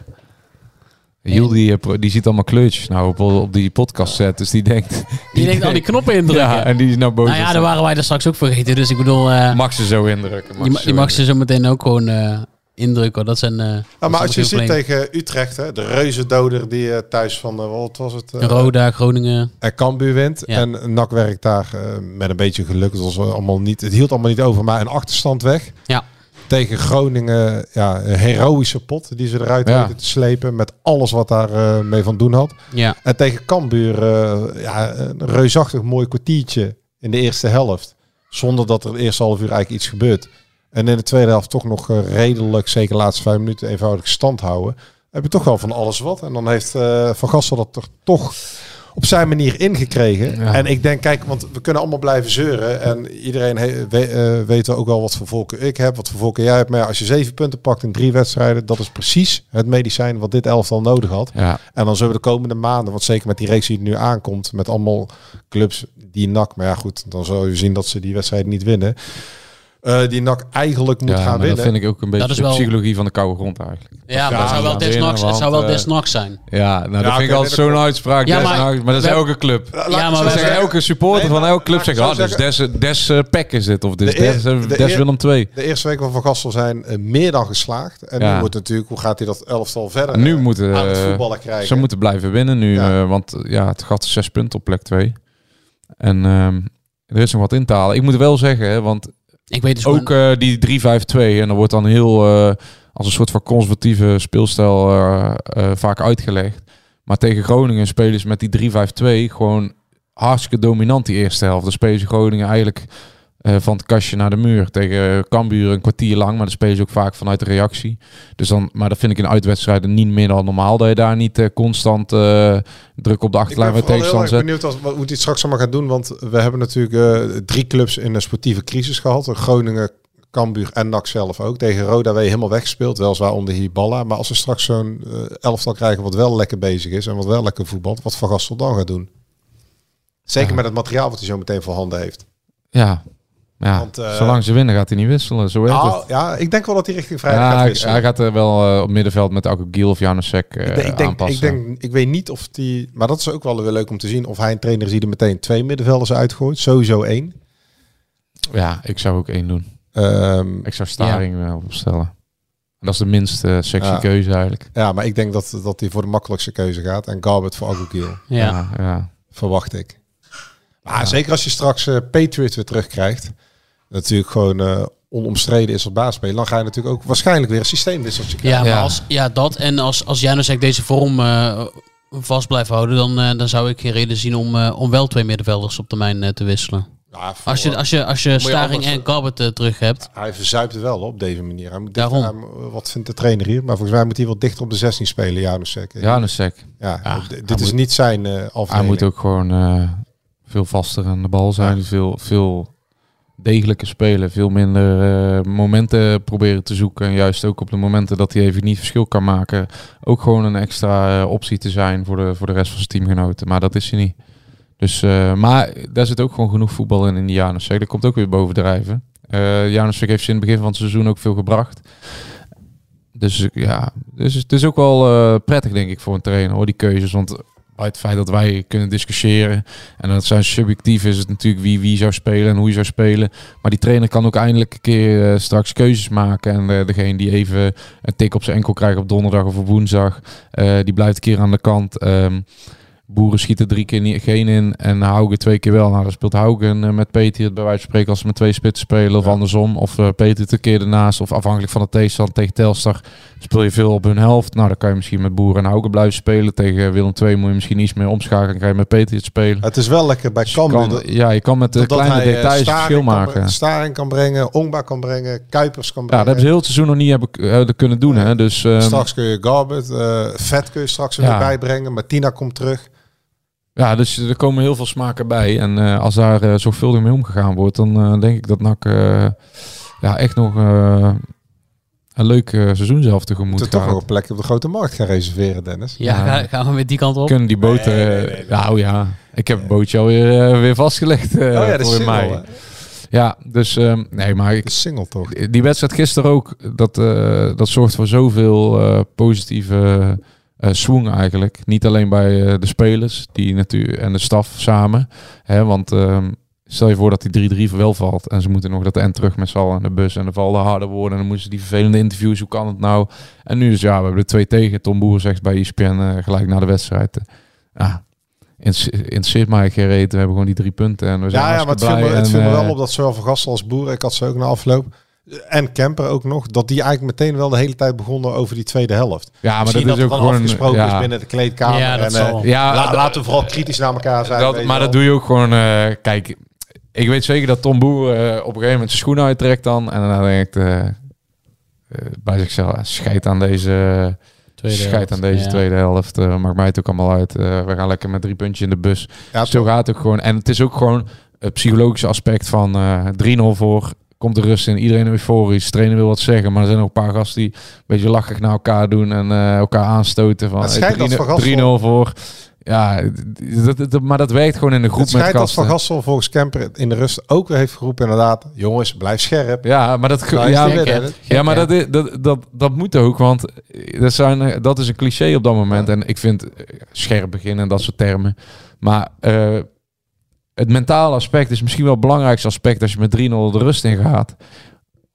D: Jules die, eh, die ziet allemaal kleurtjes nou op, op die podcast set. Dus die denkt...
B: Die denkt al die knoppen indrukken.
D: Ja, en die is nou boos.
B: nou ja, daar waren wij er straks ook vergeten. Dus ik bedoel, eh,
D: Mag ze zo indrukken.
B: die, ma- die mag ze zo meteen ook gewoon eh, indrukken. Dat zijn. eh, dat
C: Ja, maar als je ziet tegen Utrecht, hè, de reuzendoder die thuis van, eh, wat was het? eh,
B: Roda, Groningen.
C: en Cambuur wint.
B: Ja.
C: En NAC werkt daar met een beetje geluk. Het, was allemaal niet, het hield allemaal niet over, maar een achterstand weg.
B: Ja.
C: Tegen Groningen, ja, een heroïsche pot die ze eruit
D: Ja.
C: te slepen. Met alles wat daar eh, mee van doen had.
B: Ja.
C: En tegen Cambuur, eh, ja, een reusachtig mooi kwartiertje in de eerste helft. Zonder dat er de eerste half uur eigenlijk iets gebeurt. En in de tweede helft toch nog eh, redelijk, zeker de laatste vijf minuten, eenvoudig stand houden. Heb je toch wel van alles wat. En dan heeft Van Gastel dat er toch op zijn manier ingekregen.
D: Ja.
C: En ik denk, kijk, want we kunnen allemaal blijven zeuren. En iedereen he- we, eh, weet ook wel wat voor volken ik heb, wat voor volken jij hebt. Maar ja, als je zeven punten pakt in drie wedstrijden, dat is precies het medicijn wat dit elftal nodig had.
D: Ja,
C: En dan zullen we de komende maanden, want zeker met die reeks die er nu aankomt, met allemaal clubs die NAC, maar ja goed, dan zal je zien dat ze die wedstrijd niet winnen. Eh, die NAC eigenlijk moet
D: ja
C: gaan winnen.
D: dat vind ik ook een beetje
B: is
D: de
B: wel-
D: psychologie van de koude grond eigenlijk.
B: Ja, maar het zou wel desnachts, het zou wel desnachts zijn.
D: Ja, nou dat vind ik altijd zo'n uitspraak.
B: Ja,
D: des
B: maar-
D: nachts, maar dat is elke club.
B: Ja, maar we
D: zeggen elke supporter
C: Nee,
D: van elke club
C: zo
D: ah, dus des, des eh, is dit, of dus
C: De
D: des, eh,
C: de
D: des Willem 2.
C: De eerste weken van Van Gastel zijn meer dan geslaagd. En nu wordt natuurlijk, hoe gaat hij dat elftal verder
D: Nu moeten,
C: aan het voetballen krijgen?
D: Ze moeten blijven winnen nu, eh, want ja, het gaat zes punten op plek 2. En ehm, er is nog wat in te halen. Ik moet wel zeggen, hè, want
B: Ik weet dus
D: ook
B: gewoon-
D: eh, die 3-5-2, en dat wordt dan heel eh, als een soort van conservatieve speelstijl eh, vaak uitgelegd. Maar tegen Groningen spelen ze met die 3-5-2 gewoon hartstikke dominant die eerste helft. Dan spelen ze Groningen eigenlijk eh, van het kastje naar de muur. Tegen Cambuur een kwartier lang, maar dan spelen ze ook vaak vanuit de reactie. Dus dan, maar dat vind ik in uitwedstrijden niet meer dan normaal. Dat je daar niet eh, constant eh, druk op de
C: Ik
D: achterlijn
C: ben
D: bij
C: vooral heel
D: tegenstander
C: erg
D: zet.
C: benieuwd als, wat, hoe hij het straks allemaal gaat doen. Want we hebben natuurlijk drie clubs in een sportieve crisis gehad. Groningen, Cambuur en NAC zelf ook. Tegen Roda ben je helemaal weggespeeld. Weliswaar onder Hiballa. Maar als we straks zo'n elftal krijgen wat wel lekker bezig is. En wat wel lekker voetbalt. Wat Van Gastel dan gaat doen. Zeker
D: Ja.
C: met het materiaal wat hij zo meteen voor handen heeft.
D: Ja, ja.
C: Want, eh,
D: zolang ze winnen gaat hij niet wisselen. Zo werkt het.
C: Nou, ja, ik denk wel dat hij richting vrijdag
D: Ja,
C: gaat
D: hij,
C: wisselen.
D: hij gaat er wel eh, op middenveld met Alko Giel of Janusek eh
C: ik, denk, ik, denk,
D: aanpassen.
C: ik, denk, ik weet niet of die... Maar dat is ook wel weer leuk om te zien. Of hij een trainer is die er meteen twee middenvelders uitgooit. Sowieso één.
D: Ja, ik zou ook één doen.
C: Ehm,
D: Ik zou Staring wel opstellen. Dat is de minst eh, sexy
C: Ja.
D: keuze eigenlijk.
C: Ja, maar ik denk dat, dat hij voor de makkelijkste keuze gaat. En Garbett voor Agogiel,
B: ja.
D: ja. ja.
C: verwacht ik. Maar zeker als je straks eh Patriot weer terugkrijgt. Natuurlijk gewoon eh, onomstreden is als baasspeler. Dan ga je natuurlijk ook waarschijnlijk weer een systeemwisseltje krijgen.
B: Ja, maar
D: Ja.
B: als, ja, dat. En als, als Janusek deze vorm eh, vast blijft houden, dan, eh, dan zou ik geen reden zien om, eh, om wel twee middenvelders op termijn te wisselen.
C: Ja, voor-
B: Als je, als je, als je
C: je
B: Staring
C: anders-
B: en Garbett eh, terug hebt.
C: Hij verzuipt er wel op deze manier. Hij moet
B: Daarom.
C: wat vindt de trainer hier? Maar volgens mij moet hij wel dichter op de 16 spelen, Janusek.
D: Janusek.
C: Ja,
D: Ja,
C: dit is
D: moet-
C: niet zijn eh
D: Hij moet ook gewoon eh, veel vaster aan de bal zijn.
C: Ja.
D: Veel, veel degelijker spelen. Veel minder eh, momenten proberen te zoeken. En juist ook op de momenten dat hij even niet verschil kan maken. Ook gewoon een extra eh, optie te zijn voor de, voor de rest van zijn teamgenoten. Maar dat is hij niet. Dus, eh, maar daar zit ook gewoon genoeg voetbal in in die Janusek. Dat komt ook weer bovendrijven. Uh, Janusek heeft ze in het begin van het seizoen ook veel gebracht. Dus ja, dus het is ook wel prettig denk ik voor een trainer hoor, die keuzes. Want bij het feit dat wij kunnen discussiëren en dat zijn subjectief is het natuurlijk wie wie zou spelen en hoe je zou spelen. Maar die trainer kan ook eindelijk een keer eh, straks keuzes maken. En eh, degene die even een tik op zijn enkel krijgt op donderdag of op woensdag, eh, die blijft een keer aan de kant. Ehm, Boeren schieten drie keer niet, geen in en Haugen twee keer wel. Nou, dan speelt Haugen eh, met Peter het bij wijze van spreken als ze met twee spitsen spelen of
C: Ja.
D: andersom. Of eh, Peter een keer ernaast of afhankelijk van de tegenstand tegen Telstar speel je veel op hun helft. Nou, dan kan je misschien met Boeren en Haugen blijven spelen. Tegen Willem II moet je misschien iets meer omschakelen en kan je met Peter het spelen.
C: Het is wel lekker bij
D: Dus
C: Cambuur.
D: ja, je kan met de kleine
C: hij, eh,
D: details verschil maken.
C: Staring kan brengen, Ongba kan brengen, Kuipers kan
D: Ja,
C: brengen.
D: dat hebben ze heel het seizoen nog niet hebben, kunnen doen. Hè? Dus, ehm,
C: straks kun je Garbet, eh Vet kun je straks er
D: Ja.
C: weer bijbrengen. Martina komt terug.
D: Ja, dus er komen heel veel smaken bij. En eh, als daar eh, zorgvuldig mee omgegaan wordt, dan eh, denk ik dat NAC eh, ja, echt nog eh, een leuk eh, seizoen zelf tegemoet
C: Moeten toch
D: gaat.
C: nog een plekje op de grote markt gaan reserveren, Dennis.
B: Ja,
D: Ja.
B: ga- gaan we met die kant op?
D: Kunnen die boten...
C: Nee,
D: eh,
C: nee, nee, nee.
D: Nou ja, ik heb het bootje alweer weer vastgelegd eh,
C: oh ja,
D: voor mei.
C: hè?
D: Ja, dus eh, nee, maar ik,
C: De single toch?
D: die wedstrijd gisteren ook, dat, eh, dat zorgt voor zoveel eh, positieve swing eigenlijk. Niet alleen bij eh, de spelers die natuurlijk en de staf samen. Hè, want ehm, stel je voor dat die 3-3 wel valt en ze moeten nog dat en terug met z'n allen aan de bus en dan vallen harde woorden en dan moeten ze die vervelende interviews, hoe kan het nou? En nu is ja, we hebben er twee tegen. Tom Boer zegt bij ESPN eh, gelijk na de wedstrijd. ja, inter- interesseert mij geen reet. We hebben gewoon die drie punten en we zijn
C: Ja, ja, maar het viel, me,
D: blij
C: het
D: en,
C: viel me wel op dat zowel Van Gastel als Boer, ik had ze ook na afloop, en Kemper ook nog, dat die eigenlijk meteen wel de hele tijd begonnen over die tweede helft.
D: Ja, maar
C: Misschien
D: dat is
C: dat
D: ook gewoon
C: afgesproken
D: ja.
C: is binnen de kleedkamer.
B: Ja, dat
C: en, eh,
D: Ja,
C: la- laten we vooral kritisch naar elkaar zijn.
D: Dat, maar
C: wel.
D: dat doe je ook gewoon. eh, kijk, ik weet zeker dat Tom Boer eh, op een gegeven moment zijn schoenen uittrekt dan. En dan denkt eh, eh, bij zichzelf, "Ah, scheid aan deze,
B: Tweede
D: scheid
B: helft,
D: aan deze
B: ja.
D: tweede helft. maakt mij het ook allemaal uit. We gaan lekker met drie puntjes in de bus.
C: Ja,
D: Zo gaat het ook gewoon. En het is ook gewoon het psychologische aspect van eh 3-0 voor. Komt de rust in, iedereen euforisch. Trainer wil wat zeggen, maar er zijn ook een paar gasten die een beetje lachig naar elkaar doen en eh, elkaar aanstoten. Van eh,
C: dat
D: 3-0
C: Van Gastel-
D: 3-0 voor. Ja, dat, dat- dat- maar dat werkt gewoon in de groep
C: het
D: met
C: schijnt dat
D: gasten.
C: Van Gastel volgens Kemper in de rust ook weer heeft geroepen inderdaad, jongens, blijf scherp.
D: Ja, maar dat, ja,
B: gek,
D: ja, maar dat, is- dat, dat, dat moet ook, want dat, zijn, eh, dat is een cliché op dat moment. En ik vind eh, scherp beginnen en dat soort termen. Maar eh, het mentale aspect is misschien wel het belangrijkste aspect als je met 3-0 de rust in gaat.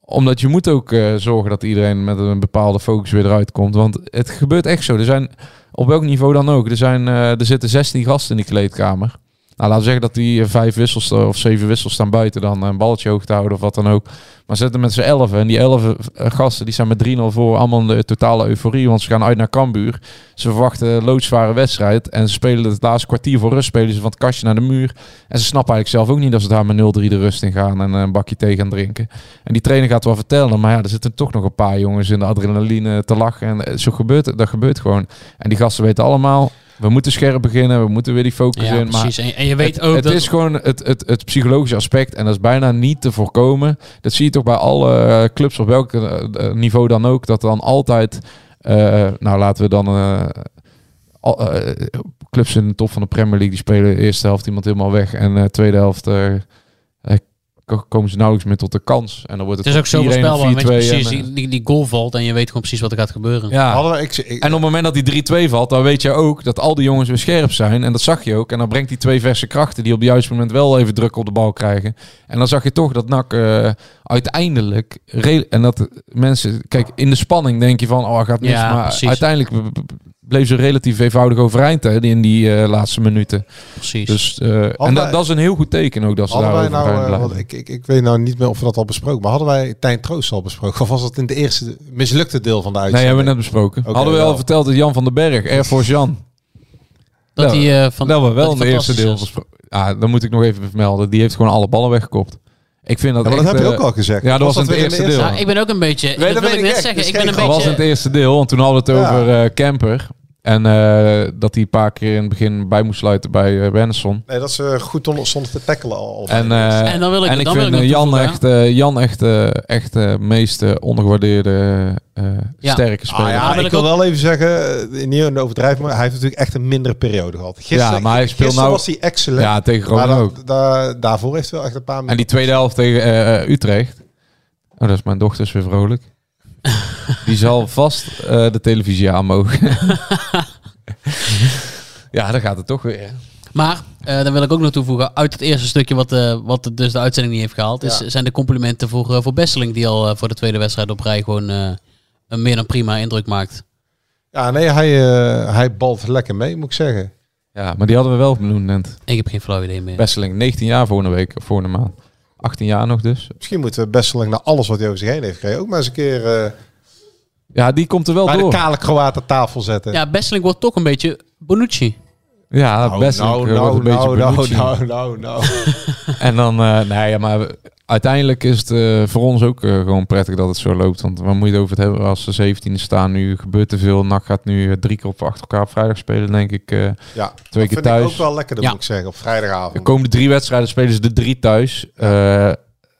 D: Omdat je moet ook eh, zorgen dat iedereen met een bepaalde focus weer eruit komt. Want het gebeurt echt zo. Er zijn, op welk niveau dan ook, er, zijn, eh, er zitten 16 gasten in die kleedkamer. Nou, laten we zeggen dat die eh, vijf wissels eh, of zeven wissels staan buiten dan een balletje hoog te houden of wat dan ook. Maar zitten met z'n elfen en die elf eh, gasten die zijn met 3-0 voor allemaal de totale euforie, want ze gaan uit naar Cambuur. Ze verwachten loodzware wedstrijd en ze spelen het laatste kwartier voor rust, spelen ze van het kastje naar de muur. En ze snappen eigenlijk zelf ook niet dat ze daar met 0-3 de rust in gaan en een bakje thee gaan drinken. En die trainer gaat wel vertellen, maar ja, er zitten toch nog een paar jongens in de adrenaline te lachen en eh, zo gebeurt het, dat gebeurt gewoon. En die gasten weten allemaal, we moeten scherp beginnen, we moeten weer die focus
B: Ja,
D: in. Maar
B: precies. En, en je weet
D: het,
B: ook
D: het
B: dat...
D: is gewoon het, het, het psychologische aspect en dat is bijna niet te voorkomen. Dat zie je toch bij alle eh, clubs op welk eh, eh, niveau dan ook. Dat dan altijd, nou laten we dan al- clubs in de top van de Premier League die spelen eerste helft iemand helemaal weg en de tweede helft komen ze nauwelijks meer tot de kans. En dan wordt
B: Het
D: het,
B: is ook zo
D: 4-1 of
B: voorspelbaar. Weet je
D: 4-2
B: precies,
D: en,
B: die, die, goal valt en je weet gewoon precies wat er gaat gebeuren.
D: ja.
C: Hadden we, ik, ik,
D: En op het moment dat die 3-2 valt, dan weet je ook dat al die jongens weer scherp zijn. En dat zag je ook. En dan brengt die twee verse krachten die op het juiste moment wel even druk op de bal krijgen. En dan zag je toch dat NAC eh, uiteindelijk... En dat mensen... Kijk, in de spanning denk je van, oh, gaat mis.
B: Ja,
D: maar
B: precies.
D: uiteindelijk bleef ze relatief eenvoudig overeind hè, in die eh, laatste minuten.
B: Precies.
D: Dus, eh, en
C: wij-
D: dat, is een heel goed teken ook dat ze daar
C: wij nou, want ik, ik, ik weet nou niet meer of we dat al besproken, maar hadden wij Tijn Troost al besproken? Of was dat in de eerste mislukte deel van de
D: Nee,
C: uitzending?
D: hebben we net besproken. Hadden we al
C: wel.
D: verteld dat Jan van den Berg, Air Force Jan...
B: dat
D: Nou,
B: die, eh, van,
D: dat we wel
B: dat
D: in het eerste deel besproken. Ja, dan moet ik nog even vermelden. Die heeft gewoon alle ballen weggekopt. Ik vind dat
C: Ja, maar dat
D: echt,
C: heb je
D: eh,
C: ook al gezegd.
D: ja, dat was in het eerste
C: de
D: deel.
B: Nou, ik ben ook een beetje...
C: dat
B: dat wil ik net zeggen. Ik ben een
D: Dat was in
B: beetje...
D: het eerste deel, want toen hadden we het
C: Ja.
D: over eh, Camper. En eh, dat hij een paar keer in het begin bij moest sluiten bij uh, Benson.
C: Nee, dat ze goed onder- stonden te tackelen al.
D: En,
C: de
D: eh,
B: En dan wil ik-
D: en ik
B: dan wil
D: vind
B: ik
D: eh, Jan echt, eh, Jan echt, eh, echt eh, meest eh, ondergewaardeerde eh,
B: Ja.
D: sterke speler.
C: Ah, ja,
B: wil
C: ik
B: ik
C: wil
B: ook-
C: wel even zeggen, eh, niet in de overdrijving, maar hij heeft natuurlijk echt een mindere periode gehad. Gisteren,
D: Ja, maar hij speelt
C: gisteren
D: nou-
C: was hij excellent.
D: ja, tegen
C: da-
D: ook.
C: da- daarvoor heeft hij wel echt een paar
D: En die tweede helft tegen eh, eh, Utrecht. Oh, dat is mijn dochter is weer vrolijk. Die zal vast eh, de televisie aan mogen. ja, dan gaat het toch weer.
B: Maar, eh, dan wil ik ook nog toevoegen, uit het eerste stukje wat, eh, wat dus de uitzending niet heeft gehaald, is,
C: Ja.
B: zijn de complimenten voor, eh, voor Besseling, die al voor de tweede wedstrijd op rij gewoon eh, een meer dan prima indruk maakt.
C: Ja, nee, hij, eh, hij balt lekker mee, moet ik zeggen.
D: Ja, maar die hadden we wel benoemd net.
B: Ik heb geen flauw idee meer.
D: Besseling, 19 jaar volgende week, volgende maand. 18 jaar nog dus.
C: Misschien moeten we Besseling na alles wat hij over zich heen heeft gekregen ook maar eens een keer eh,
D: Ja, die komt er wel
C: bij de
D: door.
C: kale Kroaat aan tafel zetten.
B: Ja, Besseling wordt toch een beetje Bonucci.
D: Ja,
C: Nou,
D: Besseling
C: nou,
D: eh, wordt een
C: nou,
D: beetje
C: nou,
D: Bonucci.
C: nou, nou, nou.
D: En dan, eh nee, ja, maar uiteindelijk is het eh, voor ons ook eh, gewoon prettig dat het zo loopt. Want waar moet je het over het hebben als ze 17e staan? Nu gebeurt te veel. NAC gaat nu eh, drie keer op achter elkaar op vrijdag spelen, denk ik. eh.
C: Ja,
D: Twee
C: dat
D: keer
C: vind
D: thuis.
C: ik ook wel lekker, dat
B: Ja.
C: moet ik zeggen, op vrijdagavond.
D: De komende drie wedstrijden spelen ze de drie thuis. Eh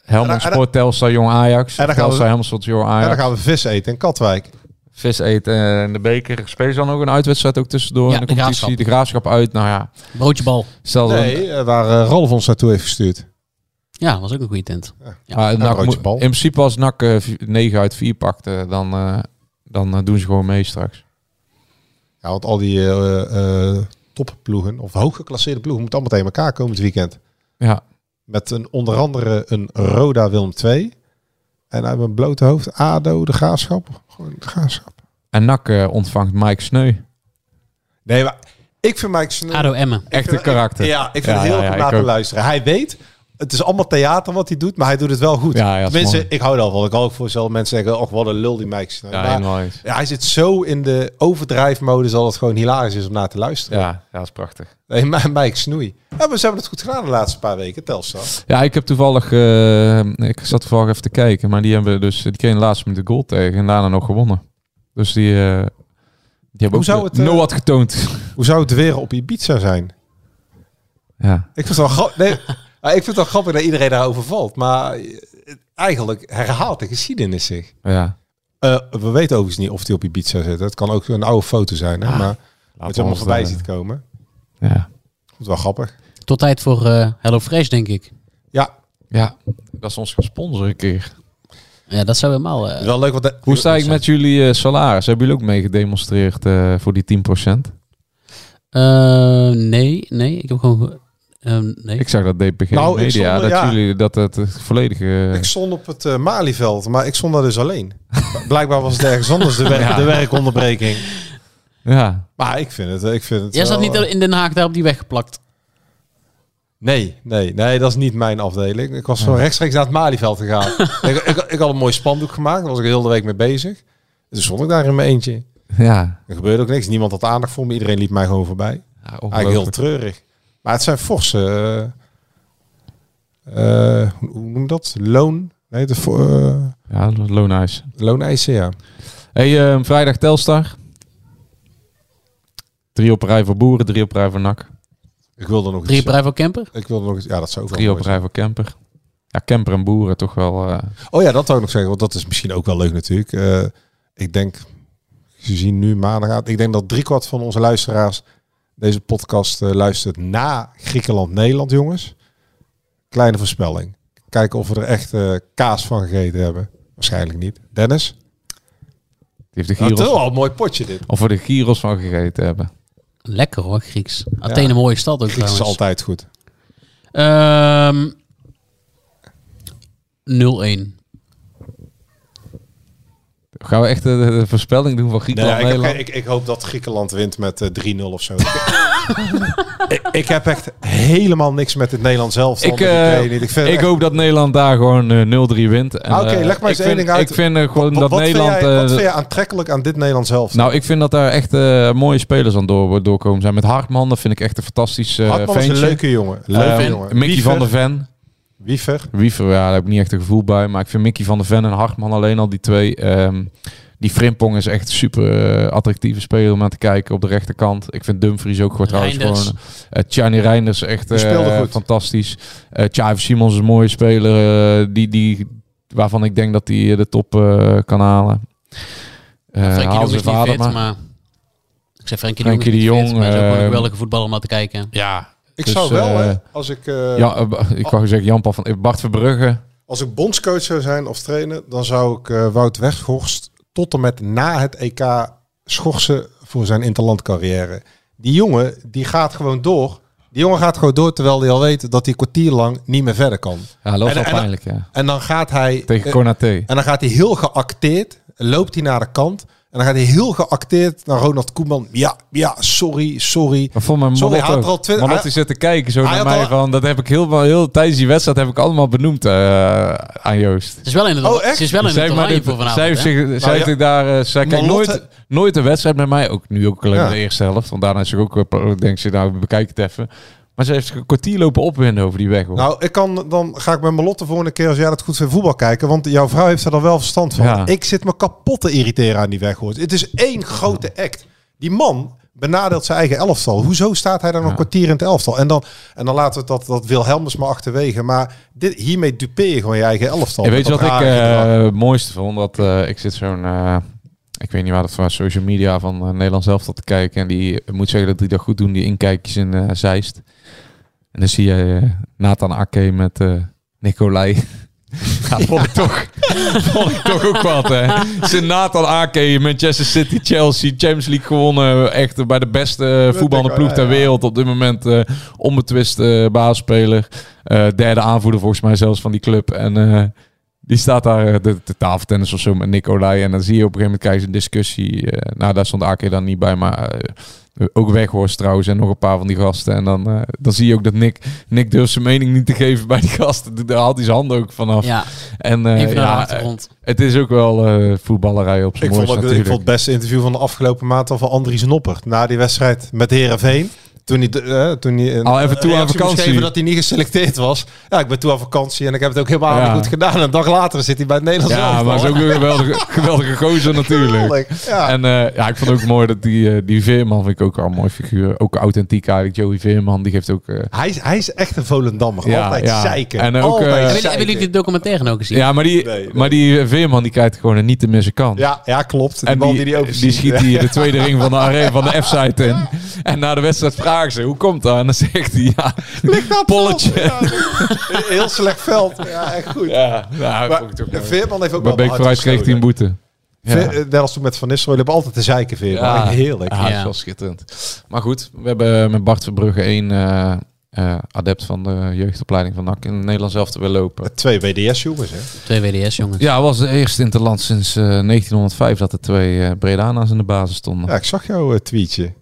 D: Helmond
C: En en
D: Sport, Telstar, Jong Ajax.
C: En dan gaan we-
D: Helmond Sport, Jong
C: En
D: Ajax.
C: dan gaan we vis eten in Katwijk.
D: Vis eten in de beker. Spelen ze dan ook een uitwedstrijd ook tussendoor
B: Ja,
D: in de,
B: de
D: competitie?
B: Graafschap.
D: De graafschap uit. Nou ja,
B: Broodje bal.
D: stel
C: Nee, waar Ralf ons naartoe heeft gestuurd.
B: Ja, was ook een goede tent. Ja.
D: NAC
C: broodje
D: moet-
C: bal.
D: in principe als NAC eh, v- 9 uit 4 pakt, eh, dan, eh, dan eh, doen ze gewoon mee straks.
C: Ja, want al die eh, eh, topploegen, of hooggeclasseerde ploegen, moeten allemaal tegen elkaar komen het weekend.
D: Ja,
C: Met een, onder andere een Roda Willem 2. En uit mijn blote hoofd ADO, de Graafschap. Gewoon de Graafschap.
D: en NAC eh, ontvangt Mike Sneu.
C: Nee, maar ik vind Mike Snow...
B: ADO Emmen.
D: Echt
C: vind-
D: een karakter.
C: Ik, ja, ik vind
D: Ja,
C: het heel
D: ja, ja,
C: goed luisteren. Hij weet, het is allemaal theater wat hij doet, maar hij doet het wel goed.
D: Ja, ja, mooi.
C: ik hou er al van. Ik kan ook voorstellen, mensen zeggen, oh, wat een lul die Mike Snow.
D: Ja,
C: Maar- ja, hij zit zo in de overdrijfmodus dat het gewoon hilarisch is om naar te luisteren.
D: Ja, ja, dat is prachtig.
C: Nee, maar Mike Snoei. Ja, maar ze hebben het goed gedaan de laatste paar weken, Telstar.
D: Ja, ik heb toevallig, eh, ik zat toevallig even te kijken, maar die hebben dus, die kregen de laatste minuut de goal tegen en daarna nog gewonnen. Dus die, eh, die hebben
C: Hoe
D: ook
C: zou het,
D: Noah getoond.
C: Hoe zou het weer op Ibiza zijn?
D: ja.
C: Ik het wel, nee, maar ik vind het wel grappig dat iedereen daarover valt. Maar eh, eigenlijk herhaalt de geschiedenis zich.
D: ja.
C: Eh, we weten overigens niet of hij op Ibiza zit. Het kan ook een oude foto zijn. Hè?
D: Ah,
C: maar wat je allemaal
D: ons
C: voorbij
D: de-
C: ziet komen.
D: Ja.
C: Dat is wel grappig.
B: Tot tijd voor eh Hello Fresh, denk ik.
C: Ja,
D: ja, dat is ons gaan sponsoren een keer.
B: Ja, dat zou helemaal... eh,
C: het is wel leuk. Want de-
D: Hoe sta ik met jullie eh, salaris? Hebben jullie ook mee gedemonstreerd eh, voor die 10%?
B: eh, nee, nee. Ik heb gewoon... eh, nee.
D: Ik zag dat DPG
C: Nou,
D: Media,
C: stond
D: dat
C: ja.
D: jullie dat het volledige...
C: Ik stond op het eh, Malieveld, maar ik stond daar dus alleen. Blijkbaar was het ergens anders de, werk,
D: Ja.
C: de werkonderbreking.
D: ja,
C: Maar ik vind het, ik vind het
B: Jij zat niet
C: eh,
B: in Den Haag daar op die weg geplakt.
C: Nee, nee, nee, dat is niet mijn afdeling. Ik was zo rechtstreeks naar het Malieveld gegaan. ik, ik, ik had een mooi spandoek gemaakt, daar was ik de hele week mee bezig. En toen stond ik daar in mijn eentje.
D: ja.
C: Er gebeurde ook niks, niemand had aandacht voor me, iedereen liep mij gewoon voorbij.
D: ja
C: Eigenlijk heel treurig. Maar het zijn forse... eh, eh, hoe noem je dat? Loon? Nee, de fo- eh,
D: Ja, loonhuis.
C: looneisen, ja.
D: Hey, eh, vrijdag Telstar. Drie op rij voor boeren, drie op rij voor nak.
C: Ik wilde nog
B: Drie
C: iets...
B: op rij voor camper.
C: Ik wilde nog iets... Ja, dat zou ook
D: Drie op rij voor camper. Ja, camper en boeren toch wel... eh,
C: Oh ja, dat wou ik nog zeggen, want dat is misschien ook wel leuk natuurlijk. Eh, ik denk, ze zien nu maandag ik denk dat driekwart van onze luisteraars deze podcast eh, luistert na Griekenland-Nederland, jongens. Kleine voorspelling. Kijken of we er echt eh, kaas van gegeten hebben. Waarschijnlijk niet. Dennis?
D: die heeft de
C: Dat is
D: gyros,
C: wel een mooi potje dit.
D: of we de gyros van gegeten hebben.
B: Lekker hoor, Grieks. Athene, een mooie stad ook
C: Grieks is altijd goed.
B: Ehm 0-1.
D: Gaan we echt de, voorspelling doen van
C: Nee,
D: Griekenland,
C: ik, heb
D: Nederland?
C: geen- ik, ik hoop dat Griekenland wint met eh, 3-0 of zo. ik, ik heb echt helemaal niks met het Nederlands zelf.
D: Ik, eh,
C: niet. Ik, vind
D: Ik
C: echt-
D: hoop dat Nederland daar gewoon eh, 0-3 wint. En,
C: Ah, Oké,
D: eh,
C: leg maar eens
D: ik
C: één
D: vind-
C: ding uit.
D: Ik vind eh, gewoon
C: Wat-
D: dat
C: wat
D: Nederland...
C: Vind jij, wat
D: eh,
C: vind jij aantrekkelijk aan dit Nederlands zelf?
D: nou, ik vind dat daar echt eh, mooie spelers aan door, doorkomen zijn. Met Hartman, dat vind ik echt een fantastisch uh,
C: Hartman is een leuke jongen. Leuke
D: Eh,
C: jongen.
D: Mickey van der Ven.
C: Wiever.
D: Wiever, ja, daar heb ik niet echt een gevoel bij. Maar ik vind Mickey van der Ven en Hartman alleen al die twee. ehm, die Frimpong is echt een super eh, attractieve speler om naar te kijken op de rechterkant. Ik vind Dumfries ook gewoon trouwens
B: Reinders.
D: gewoon... eh Tjani Reinders echt eh,
C: goed.
D: fantastisch. Eh Tjave Simons is een mooie speler eh, die, die, waarvan ik denk dat hij de top eh, kan halen. Eh
B: Frenkie de is niet
D: vader
B: fit,
D: maar.
B: maar... Ik zeg Frenkie de Jong
D: Frenkie
B: is
D: de
B: niet fit,
D: Jong,
B: maar hij is ook een
D: ehm,
B: geweldige voetballer om naar te kijken.
D: Ja,
C: Ik
D: Dus,
C: zou wel,
D: eh,
C: hè, als ik, eh,
D: ja eh, ik wou zeggen Jan-Paul van... Bart Verbrugge.
C: als ik bondscoach zou zijn of trainer, dan zou ik eh, Wout Weghorst tot en met na het EK schorsen voor zijn interlandcarrière. Die jongen, die gaat gewoon door. Die jongen gaat gewoon door terwijl hij al weet dat hij kwartier lang niet meer verder kan.
D: Ja, loopt
C: En-
D: wel
C: en-
D: pijnlijk, ja.
C: En dan gaat hij
D: Tegen
C: eh,
D: Konaté.
C: En dan gaat hij heel geacteerd, loopt hij naar de kant. En dan gaat hij heel geacteerd naar Ronald Koeman. Ja, ja, sorry, sorry.
D: Maar voor mijn
C: Sorry, hij had er al twintig-
D: Malotti zit te kijken zo
C: hij
D: naar
C: had
D: mij
C: al-
D: van, dat heb ik heel, heel tijdens die wedstrijd heb ik allemaal benoemd eh, aan Joost.
B: Het is wel in het,
C: Oh, echt?
B: Is wel in
D: Zij
B: het
D: maar dit-
B: voor vanavond.
D: zij zich,
C: Nou, ja.
D: zich daar, zij kijkt
C: Malotte-
D: nooit, nooit een wedstrijd met mij, ook nu ook alleen
C: Ja.
D: de eerste helft, want daarna is ze ook, eh, denk ze, nou bekijk het even. Maar ze heeft een kwartier lopen opwinden over die weg. Hoor.
C: Nou, ik kan, dan ga ik met mijn Lotte volgende keer als jij dat goed vindt voetbal kijken. Want jouw vrouw heeft er dan wel verstand van.
D: Ja.
C: Ik zit me kapot te irriteren aan die weg. Hoor. Het is één grote act. Die man benadeelt zijn eigen elftal. Hoezo staat hij dan een
D: Ja.
C: kwartier in het elftal? En dan, en dan laten we dat, dat Wilhelmus maar achterwege. Maar dit, hiermee dupeer je gewoon je eigen elftal.
D: Ja, weet je wat ik eh, het mooiste vond? Dat eh, ik zit zo'n, eh, ik weet niet waar dat van social media van Nederland zelf te kijken. En die moet zeggen dat die dat goed doen, die inkijkjes in Zeist. En dan zie je eh, Nathan Ake met eh Nicolai. Ja, vond ik toch, vond ik toch ook wat, hè. Zit Nathan Ake, Manchester City, Chelsea, Champions League gewonnen. Echt bij de beste voetballende ploeg ter wereld. Op dit moment eh onbetwist eh baasspeler. Eh, derde aanvoerder volgens mij zelfs van die club. En eh, die staat daar eh, de, de tafeltennis of zo met Nicolai. En dan zie je op een gegeven moment krijg je een discussie. eh, nou, daar stond Ake dan niet bij, maar eh, ook Weghorst trouwens en nog een paar van die gasten. En dan, dan zie je ook dat Nick, Nick durft zijn mening niet te geven bij die gasten. Daar haalt hij zijn handen ook vanaf.
B: Ja,
D: En eh,
B: even naar de
D: ja, het is ook wel eh, voetballerij op zijn
C: Ik vond, ook, ik vond het beste interview van de afgelopen maand al van Andries Noppert. Na die wedstrijd met Herenveen. Toen hij, eh, toen hij een
D: Al even toe aan
C: reactie moest
D: vakantie.
C: geven dat hij niet geselecteerd was. Ja, ik ben toe aan vakantie en ik heb het ook helemaal
D: Ja.
C: niet goed gedaan. En een dag later zit hij bij het Nederlands
D: Ja,
C: elftal.
D: maar is ook een geweldige, geweldige gozer natuurlijk.
C: Geweldig, Ja.
D: En eh, ja, ik vond ook mooi dat die, eh, die Veerman, vind ik ook al een mooi figuur. Ook authentiek eigenlijk. Joey Veerman, die geeft ook... eh,
C: hij, is, hij is echt een Volendammer.
D: Ja,
C: Altijd
D: ja.
C: zeiken.
D: En ook,
C: Altijd
D: eh,
B: Hebben,
C: zeiken.
B: hebben jullie de documentaire nou gezien?
D: ja, maar die,
C: Nee, nee.
D: maar die Veerman, die krijgt gewoon een niet te missen kans.
C: Ja, ja, klopt. Die
D: En
C: bal
D: die,
C: die, die
D: die,
C: overziet.
D: schiet hij de tweede ring van de, arena, van de F-site in. En na de wedstrijd vragen ze, hoe komt dat? En dan zegt hij, ja, polletje.
C: Ja, heel slecht veld. Ja, echt goed.
D: Ja, nou,
C: Maar. Veerman heeft ook wel
D: Beek
C: hard
D: vooruit kreeg hij een boete. Ja.
C: Ve- eh, Net als toen met Van Nistelrooy. Hebben altijd te zeiken, Veerman.
D: Ja.
C: Heerlijk.
D: Ja, dat is
B: Ja.
D: wel schitterend. Maar goed, we hebben met Bart Verbrugge één eh, eh, adept van de jeugdopleiding van NAC in het Nederlands zelf te willen lopen.
C: Twee WDS-jongens, hè?
B: Twee WDS, jongens.
D: Ja, het was de eerste in het land sinds eh, 1905 dat er twee eh Bredana's in de basis stonden.
C: Ja, ik zag jouw tweetje.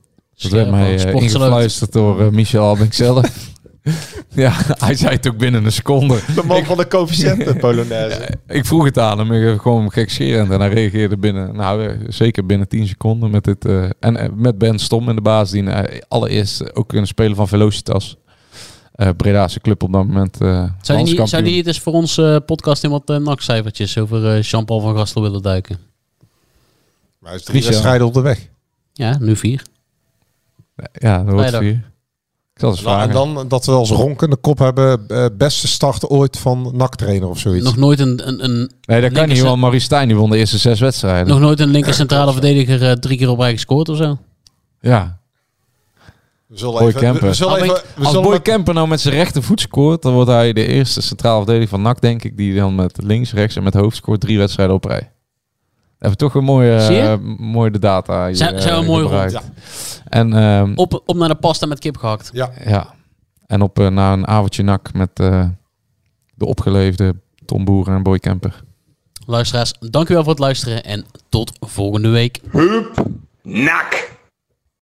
D: Dat werd mij
B: Sportsloot.
D: ingefluisterd door eh, Michel Albink zelf. ja, hij zei het ook binnen een seconde.
C: De man van de coëfficiënten Polonaise.
D: Ik vroeg het aan hem, ik- gewoon gekscherend. En hij reageerde binnen, nou eh, zeker binnen 10 seconden. Met dit, eh, en met Ben Stom in de baas, die allereerst ook een speler van Velocitas. eh Breda's club op dat moment. eh
B: Zou die, zou die eens voor ons eh, podcast in wat uh, nakcijfertjes over Jean-Paul van Gastel willen duiken?
C: Maar hij is drie
D: Michel.
C: wedstrijden op de weg.
B: Ja, nu vier.
D: Ja, dat wordt eens
C: Nou, en dan dat we als ronkende kop hebben. eh, beste starter ooit van NAC-trainer of zoiets.
B: Nog nooit een, een, een,
D: nee, dat kan niet, want Maurice Stijn die won de eerste zes wedstrijden.
B: nog nooit een linker centrale verdediger eh, drie keer op rij gescoord of zo?
D: Ja,
C: we zullen
D: Boy
C: even... We,
D: Kemper.
C: we zullen
B: Albink,
C: even we
D: Als
C: zullen
D: Boy
C: met-
D: Kemper nou met zijn rechtervoet scoort, dan wordt hij de eerste centraal verdediger van NAC, denk ik, die dan met links, rechts en met hoofd scoort drie wedstrijden op rij. We hebben toch een mooie, eh, mooie de data hier
B: Zijn- zijn we
D: eh,
B: mooi
D: gebruikt.
C: rond,
D: En, ehm,
B: Op, op naar de pasta met kip gehakt.
C: Ja.
D: ja. en op eh, na een avondje NAC met eh, de opgeleefde Tom Boeren en Boy Kemper.
B: Luisteraars, dank u wel voor het luisteren en tot volgende week.
E: Nak.